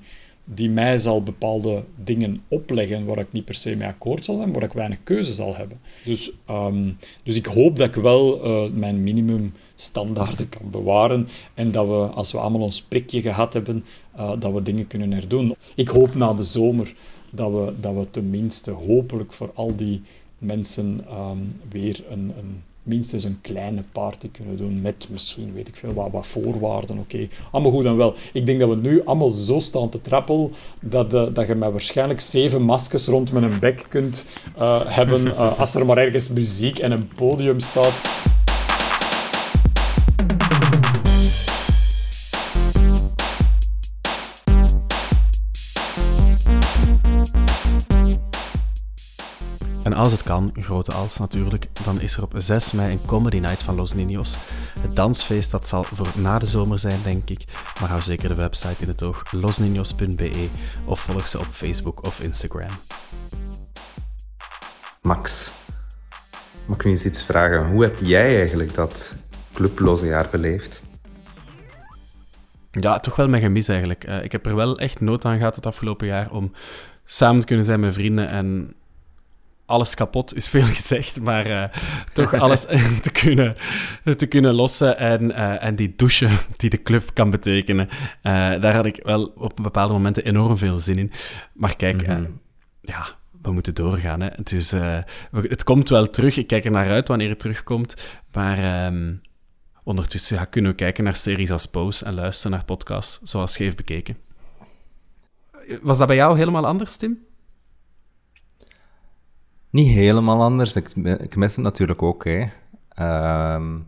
die mij zal bepaalde dingen opleggen waar ik niet per se mee akkoord zal zijn, waar ik weinig keuze zal hebben. Dus, um, dus ik hoop dat ik wel uh, mijn minimumstandaarden kan bewaren en dat we, als we allemaal ons prikje gehad hebben, uh, dat we dingen kunnen herdoen. Ik hoop na de zomer dat we, dat we tenminste hopelijk voor al die mensen um, weer een, een minstens een kleine party kunnen doen met misschien, weet ik veel, wat, wat voorwaarden. Oké, allemaal goed en wel. Ik denk dat we nu allemaal zo staan te trappelen dat, uh, dat je met waarschijnlijk zeven maskers rond mijn bek kunt uh, hebben uh, als er maar ergens muziek en een podium staat. En als het kan, grote als natuurlijk, dan is er op 6 mei een Comedy Night van Los Niños. Het dansfeest dat zal voor na de zomer zijn, denk ik. Maar hou zeker de website in het oog, losniños.be of volg ze op Facebook of Instagram. Max, mag ik nu eens iets vragen? Hoe heb jij eigenlijk dat clubloze jaar beleefd? Ja, toch wel mijn gemis eigenlijk. Uh, ik heb er wel echt nood aan gehad het afgelopen jaar om samen te kunnen zijn met vrienden en alles kapot is veel gezegd, maar uh, toch alles te, kunnen, te kunnen lossen en, uh, en die douche die de club kan betekenen, uh, daar had ik wel op bepaalde momenten enorm veel zin in. Maar kijk, mm -hmm. ja, we moeten doorgaan. Hè. Dus het komt wel terug. Ik kijk er naar uit wanneer het terugkomt, maar um, ondertussen ja, kunnen we kijken naar series als Pose en luisteren naar podcasts zoals Scheef Bekeken. Was dat bij jou helemaal anders, Tim? Niet helemaal anders. Ik, ik mis het natuurlijk ook. Hè. Um,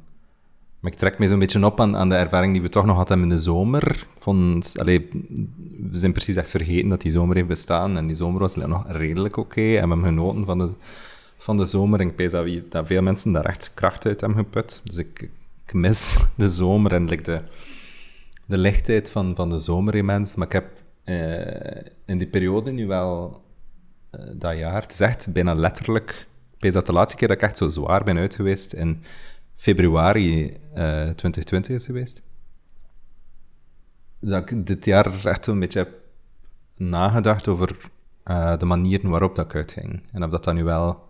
maar ik trek me zo'n beetje op aan, aan, de ervaring die we toch nog hadden in de zomer. We zijn precies echt vergeten dat die zomer heeft bestaan. En die zomer was nog redelijk oké. En we hebben genoten van de, van de zomer. En ik weet dat, veel mensen daar echt kracht uit hebben geput. Dus ik, ik mis de zomer en de, lichtheid van, van de zomer immens. Maar ik heb uh, in die periode nu wel dat jaar. Het is echt bijna letterlijk. Ik dat de laatste keer dat ik echt zo zwaar ben uit geweest in februari uh, 2020 is geweest. Dat ik dit jaar echt een beetje heb nagedacht over uh, de manieren waarop dat ik uitging. En of dat dan nu wel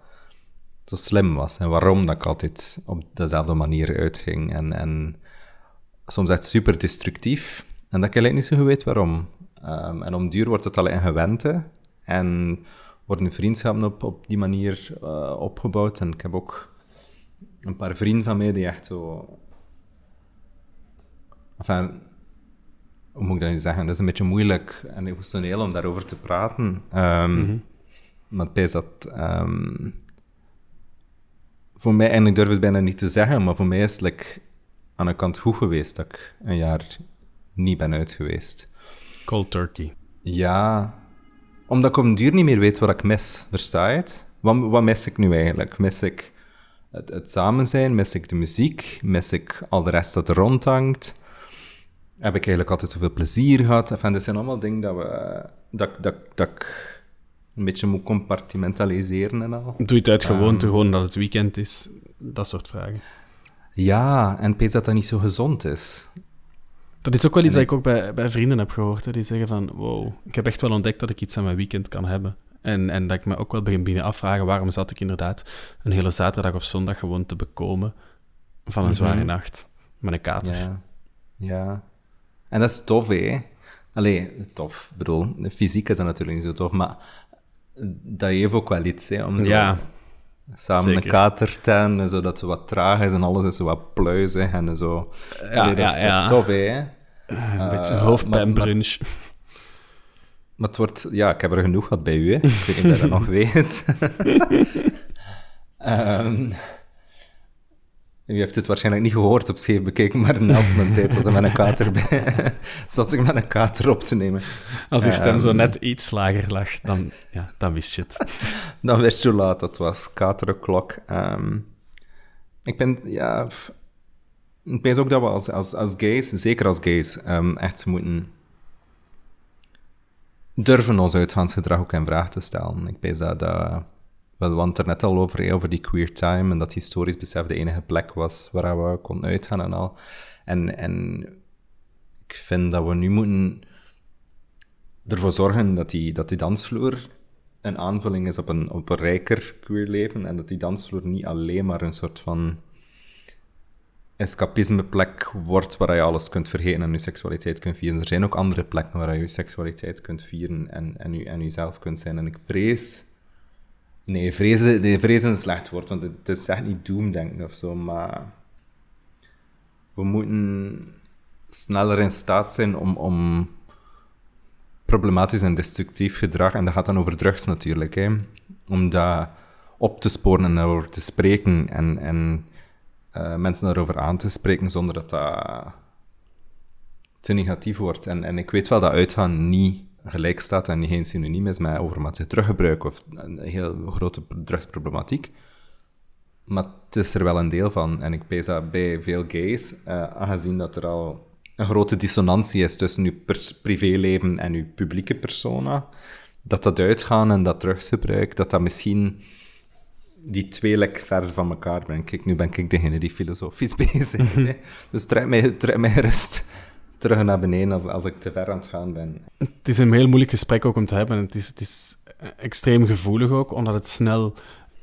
zo slim was. En waarom dat ik altijd op dezelfde manier uitging. En, en soms echt super destructief. En dat ik eigenlijk niet zo goed weet waarom. Um, en om duur wordt het alleen gewend. En worden vriendschappen op, op die manier uh, opgebouwd. En ik heb ook een paar vrienden van mij die echt zo... Enfin, hoe moet ik dat nu zeggen? Dat is een beetje moeilijk en emotioneel om daarover te praten. Um, mm -hmm. Maar het dat... Um, voor mij, en ik durf het bijna niet te zeggen, maar voor mij is het like, aan de kant goed geweest dat ik een jaar niet ben uit geweest. Cold turkey. Ja, omdat ik op een duur niet meer weet wat ik mis. Versta je het? Wat, wat mis ik nu eigenlijk? Mis ik het, het samen zijn? Mis ik de muziek? Mis ik al de rest dat er rondhangt? Heb ik eigenlijk altijd zoveel plezier gehad? Enfin, dat zijn allemaal dingen dat, we, dat, dat, dat ik een beetje moet compartimentaliseren en al. Doe je het uit gewoonte, um, gewoon dat het weekend is? Dat soort vragen. Ja, en pees dat dat niet zo gezond is. Dat is ook wel iets dat ik ook bij, bij vrienden heb gehoord. Hè, die zeggen van, wow, ik heb echt wel ontdekt dat ik iets aan mijn weekend kan hebben. En, en dat ik me ook wel begin binnen afvragen, waarom zat ik inderdaad een hele zaterdag of zondag gewoon te bekomen van een zware mm -hmm. nacht met een kater. Ja. ja. En dat is tof, hè? Allee, tof. Ik bedoel, fysiek is dat natuurlijk niet zo tof, maar dat heeft ook wel iets, hè, om zo ja, samen zeker. een kater te hebben, zodat het wat traag is en alles is zo wat pluizig en zo. Ja, Allee, dat, ja, is, dat ja. is tof, hè? Een beetje Uh, hoofdpijnbrunch. Maar het wordt... Ja, ik heb er genoeg gehad bij u, hè. Ik weet niet of je dat nog weet. Ehm, u heeft het waarschijnlijk niet gehoord op scheef bekeken, maar een helft van de tijd zat ik met een kater, bij, zat ik met een kater op te nemen. Als uw stem zo Ehm, net iets lager lag, dan, ja, dan wist je het. Dan wist je hoe laat het was. Katerenklok. Ehm ik ben, ja... Ik denk ook dat we als, als, als gays, zeker als gays, ehm, echt moeten durven ons uitgaansgedrag ook in vraag te stellen. Ik denk dat, dat we hadden het er net al over, over die queer time, en dat historisch besef de enige plek was waar we konden uitgaan en al. En, en ik vind dat we nu moeten ervoor zorgen dat die, dat die dansvloer een aanvulling is op een, op een rijker queer leven en dat die dansvloer niet alleen maar een soort van escapismeplek wordt waar je alles kunt vergeten en je seksualiteit kunt vieren. Er zijn ook andere plekken waar je je seksualiteit kunt vieren en, en, je, en jezelf kunt zijn. En ik vrees... Nee, vrezen, nee, vrezen slecht woord, want het is echt niet doemdenken of zo, maar we moeten sneller in staat zijn om, om problematisch en destructief gedrag, en dat gaat dan over drugs natuurlijk, hè, om dat op te sporen en daarover te spreken en, en eh, mensen daarover aan te spreken zonder dat dat te negatief wordt. En, en ik weet wel dat uitgaan niet gelijk staat en geen synoniem is met overmatig teruggebruik of een heel grote drugsproblematiek. Maar het is er wel een deel van. En ik pees bij veel gays, eh, aangezien dat er al een grote dissonantie is tussen uw privéleven en uw publieke persona, dat dat uitgaan en dat drugsgebruik, dat dat misschien die twee lek ver van elkaar brengt. Nu ben ik degene die filosofisch bezig is. Dus mij, trek mij rust terug naar beneden als, als ik te ver aan het gaan ben. Het is een heel moeilijk gesprek ook om te hebben. Het is, het is extreem gevoelig ook, omdat het snel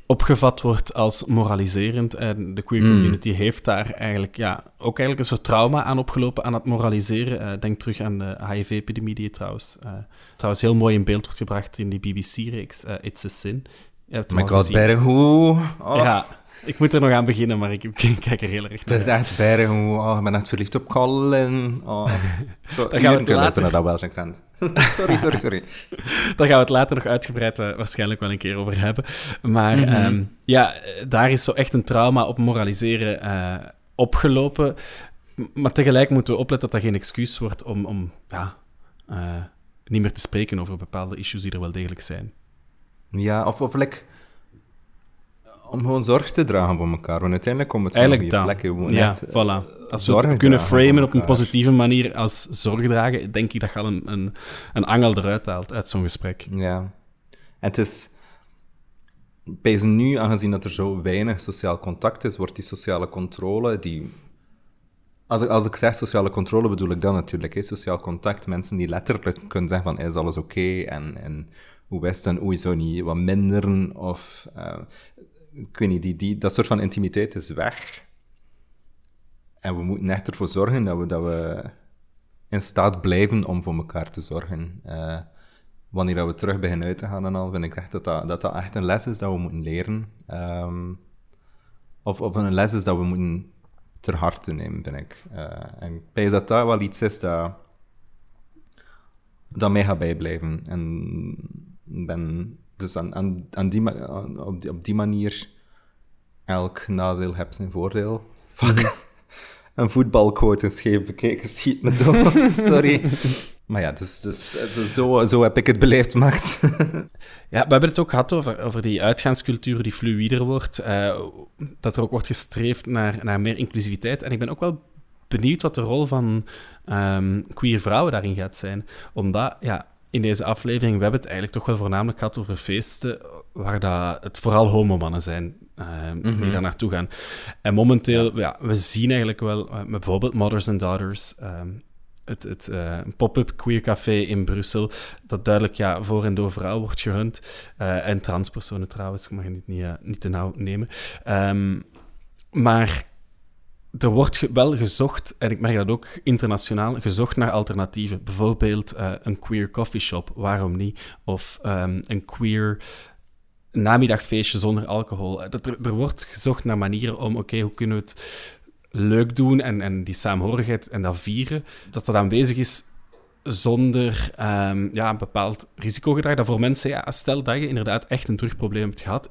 opgevat wordt als moraliserend. En de queer Mm. community heeft daar eigenlijk, ja, ook eigenlijk een soort trauma aan opgelopen aan het moraliseren. Eh, denk terug aan de HIV-epidemie die trouwens, eh, trouwens heel mooi in beeld wordt gebracht in die BBC-reeks eh, It's a Sin. My god, gezien. Berghoe. Oh, Ja, ik moet er nog aan beginnen, maar ik, ik kijk er heel erg Het naar is uit. echt Berghoe. Oh, ik ben echt verliefd op Colin. Oh. Zo, Daar gaan we het later- naar dat Welsh accent. sorry, sorry, sorry. Daar gaan we het later nog uitgebreid wa- waarschijnlijk wel een keer over hebben. Maar Mhm. ehm, ja, eh, daar is zo echt een trauma op moraliseren eh, opgelopen. Maar tegelijk moeten we opletten dat dat geen excuus wordt om, om ja, eh, niet meer te spreken over bepaalde issues die er wel degelijk zijn. Ja, of, of like, om gewoon zorg te dragen voor elkaar. Want uiteindelijk komt het Eigenlijk op dat. je plekken. Ja, net, eh, voilà. Als we zorg het kunnen framen op een positieve manier als zorg dragen, denk ik dat je al een, een, een angel eruit haalt uit zo'n gesprek. Ja. En het is... Bij nu, aangezien dat er zo weinig sociaal contact is, wordt die sociale controle, die... Als ik, als ik zeg sociale controle, bedoel ik dan natuurlijk, hè, sociaal contact. Mensen die letterlijk kunnen zeggen van, is alles oké? En, en hoe is het? En oei, zou niet wat minderen? Of, eh, ik weet niet, die, die, dat soort van intimiteit is weg. En we moeten echt ervoor zorgen dat we, dat we in staat blijven om voor elkaar te zorgen. Eh, wanneer we terug beginnen uit te gaan en al, vind ik echt dat dat, dat, dat echt een les is dat we moeten leren. Ehm, of, of een les is dat we moeten ter harte nemen, vind ik. Eh, en ik denk dat dat wel iets is dat, dat gaat bijblijven. En ben dus aan, aan, aan die, aan- op, die, op die manier elk nadeel heeft zijn voordeel. Fuck. Een voetbalquote scheef bekeken schiet me dood. Sorry. Maar ja, dus, dus zo, zo heb ik het beleefd, Max. Ja, we hebben het ook gehad over, over die uitgaanscultuur die fluider wordt. eh, dat er ook wordt gestreefd naar, naar meer inclusiviteit. En ik ben ook wel benieuwd wat de rol van ehm, queer vrouwen daarin gaat zijn. Omdat, ja, in deze aflevering, we hebben het eigenlijk toch wel voornamelijk gehad over feesten waar dat het vooral homomannen zijn ehm, die Mhm. daar naartoe gaan. En momenteel, ja. we zien eigenlijk wel, eh, met bijvoorbeeld Mothers and Daughters... ehm, het, het eh, pop-up queer café in Brussel, dat duidelijk ja, voor en door vrouw wordt gerund. Eh, en transpersonen trouwens, ik mag het niet, niet, eh, niet te nauw nemen. Ehm, maar er wordt wel gezocht, en ik merk dat ook internationaal, gezocht naar alternatieven. Bijvoorbeeld eh, een queer coffeeshop, waarom niet? Of ehm, een queer namiddagfeestje zonder alcohol. Eh, er, er wordt gezocht naar manieren om, oké, hoe kunnen we het leuk doen en, en die saamhorigheid en dat vieren, dat dat aanwezig is zonder ehm, ja, een bepaald risicogedrag. Dat voor mensen, ja, stel dat je inderdaad echt een terugprobleem hebt gehad,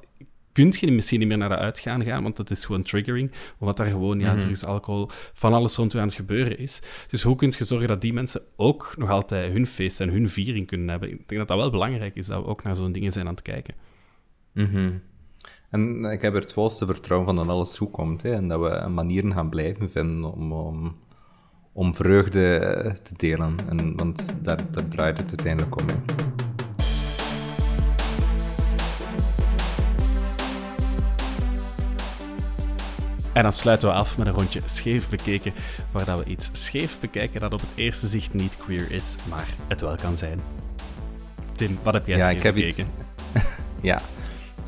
kun je misschien niet meer naar de uitgaan gaan, want dat is gewoon triggering, omdat daar gewoon ja, Mhm. drugs, alcohol, van alles rond u aan het gebeuren is. Dus hoe kun je zorgen dat die mensen ook nog altijd hun feest en hun viering kunnen hebben? Ik denk dat dat wel belangrijk is, dat we ook naar zo'n dingen zijn aan het kijken. Mhm. En ik heb er het volste vertrouwen van dat alles goed komt. Hè, en dat we manieren gaan blijven vinden om, om, om vreugde eh, te delen. En, want daar, daar draait het uiteindelijk om. Hè. En dan sluiten we af met een rondje scheef bekeken, waar dat we iets scheef bekijken dat op het eerste zicht niet queer is, maar het wel kan zijn. Tim, wat heb jij Ja, ik heb bekeken? iets, ja,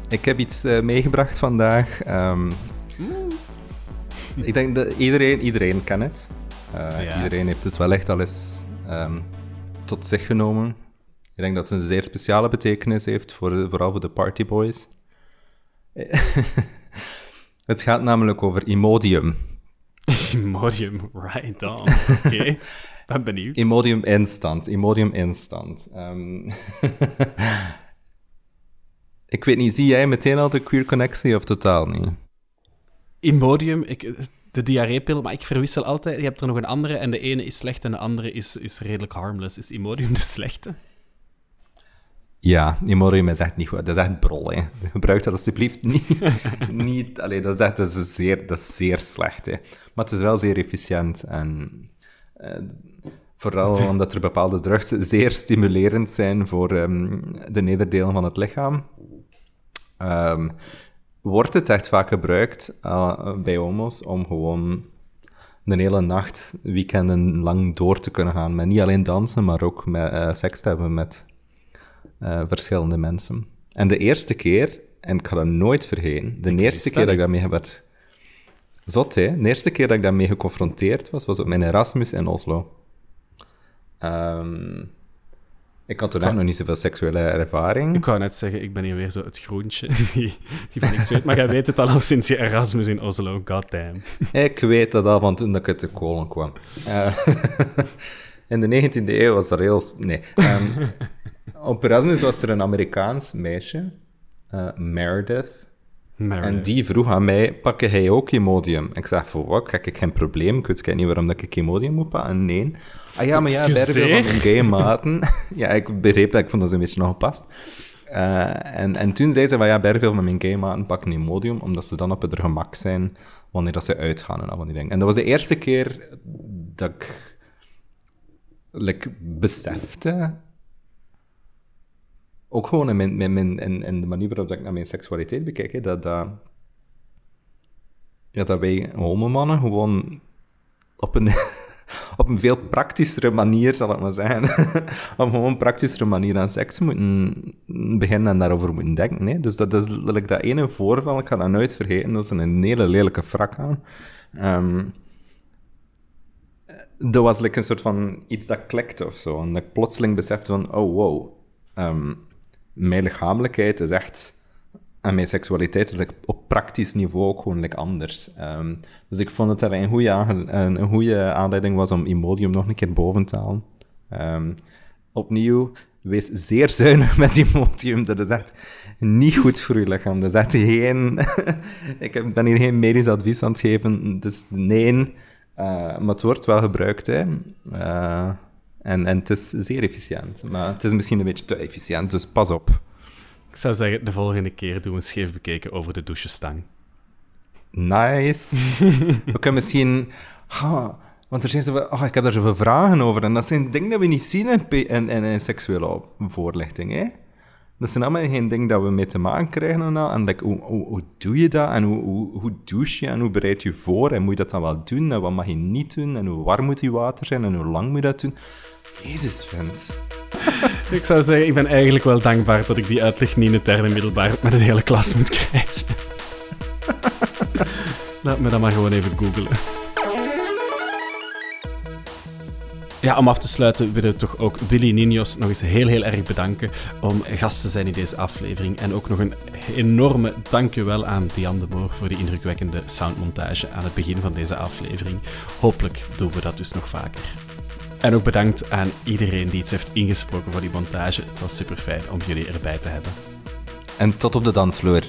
ik heb iets eh, meegebracht vandaag. Ehm, ik denk dat iedereen, iedereen kan het. Eh, Ja. Iedereen heeft het wel echt al eens ehm, tot zich genomen. Ik denk dat het een zeer speciale betekenis heeft, voor, vooral voor de partyboys. het gaat namelijk over Imodium. Imodium, right on. Oké, ben benieuwd. Imodium Instant. Imodium Instant. Ehm, ik weet niet, zie jij meteen al de queer connectie of totaal niet? Imodium, ik, de diarreepil, maar ik verwissel altijd. Je hebt er nog een andere en de ene is slecht en de andere is, is redelijk harmless. Is Imodium de slechte? Ja, Imodium is echt niet goed. Dat is echt brol, hè. Gebruik dat alsjeblieft niet. niet allee, dat is echt dat is zeer, dat is zeer slecht, hè. Maar het is wel zeer efficiënt en... eh, vooral omdat er bepaalde drugs zeer stimulerend zijn voor ehm, de nederdelen van het lichaam. Ehm, wordt het echt vaak gebruikt eh, bij homo's om gewoon de hele nacht, weekenden lang door te kunnen gaan. Met niet alleen dansen, maar ook met eh, seks te hebben met eh, verschillende mensen. En de eerste keer, en ik ga dat nooit vergeten, de eerste keer dat ik daarmee heb werd... Zot, hè? De eerste keer dat ik daarmee geconfronteerd was, was op mijn Erasmus in Oslo. Ehm, ik had toen echt nog niet zoveel seksuele ervaring. Ik wou net zeggen, ik ben hier weer zo het groentje die, die van niks weet. Maar jij weet het al, al sinds je Erasmus in Oslo, goddamn. Ik weet dat al van toen dat ik uit de kolen kwam. Eh, in de 19e eeuw was dat heel... Nee. ehm, op Erasmus was er een Amerikaans meisje, eh, Meredith. Meredith. En die vroeg aan mij, pak jij ook Imodium? Ik zeg, voor wat? Kijk, ik geen probleem. Ik weet niet waarom dat ik Imodium moet pakken. Nee. Ah ja, maar ja, veel van mijn gay maten... ja, ik begreep dat. Ik vond dat zo'n beetje nog gepast. Eh, en, en toen zei ze van, ja, bij veel van mijn gay maten pakken Imodium, omdat ze dan op het gemak zijn wanneer dat ze uitgaan en al van die dingen. En dat was de eerste keer dat ik like, besefte ook gewoon in, mijn, mijn, mijn, de manier waarop ik naar mijn seksualiteit bekijk, hè, dat, dat, ja, dat wij homomannen gewoon op een, op een veel praktischere manier, zal ik maar zeggen, op een praktischere manier aan seks moeten beginnen en daarover moeten denken. Hè. Dus dat, dat is like, dat ene voorval, ik ga dat nooit vergeten, dat is een hele lelijke frak aan. Ehm, dat was like, een soort van iets dat klikte of zo. En dat ik plotseling besefte van, oh wow, ehm, mijn lichamelijkheid is echt... En mijn seksualiteit is op praktisch niveau ook gewoon anders. Ehm, dus ik vond dat dat een goede, een, een goede aanleiding was om Imodium nog een keer boven te halen. Ehm, opnieuw, wees zeer zuinig met Imodium. Dat is echt niet goed voor je lichaam. Dat is echt geen... ik ben hier geen medisch advies aan het geven. Dus nee... Eh, maar het wordt wel gebruikt, hè. Eh, en, en het is zeer efficiënt. Maar het is misschien een beetje te efficiënt, dus pas op. Ik zou zeggen, de volgende keer doen we scheef bekeken over de douchestang. Nice. we kunnen misschien... Ah, want er zijn zoveel... Oh, ik heb daar zoveel vragen over. En dat zijn dingen die we niet zien in, in, in, in seksuele voorlichting, hè. Dat zijn allemaal geen dingen dat we mee te maken krijgen. En, al. en like, hoe, hoe, hoe doe je dat? En hoe, hoe, hoe douche je? En hoe bereid je voor? En moet je dat dan wel doen? En wat mag je niet doen? En hoe warm moet je water zijn? En hoe lang moet je dat doen? Jezus, vent. Ik zou zeggen, ik ben eigenlijk wel dankbaar dat ik die uitleg niet in het derde middelbaar met een hele klas moet krijgen. Laat me dat maar gewoon even googlen. Ja, om af te sluiten willen we toch ook Willy Ninos nog eens heel, heel erg bedanken om gast te zijn in deze aflevering. En ook nog een enorme dankjewel aan Diane de Moor voor die indrukwekkende soundmontage aan het begin van deze aflevering. Hopelijk doen we dat dus nog vaker. En ook bedankt aan iedereen die iets heeft ingesproken voor die montage. Het was super fijn om jullie erbij te hebben. En tot op de dansvloer.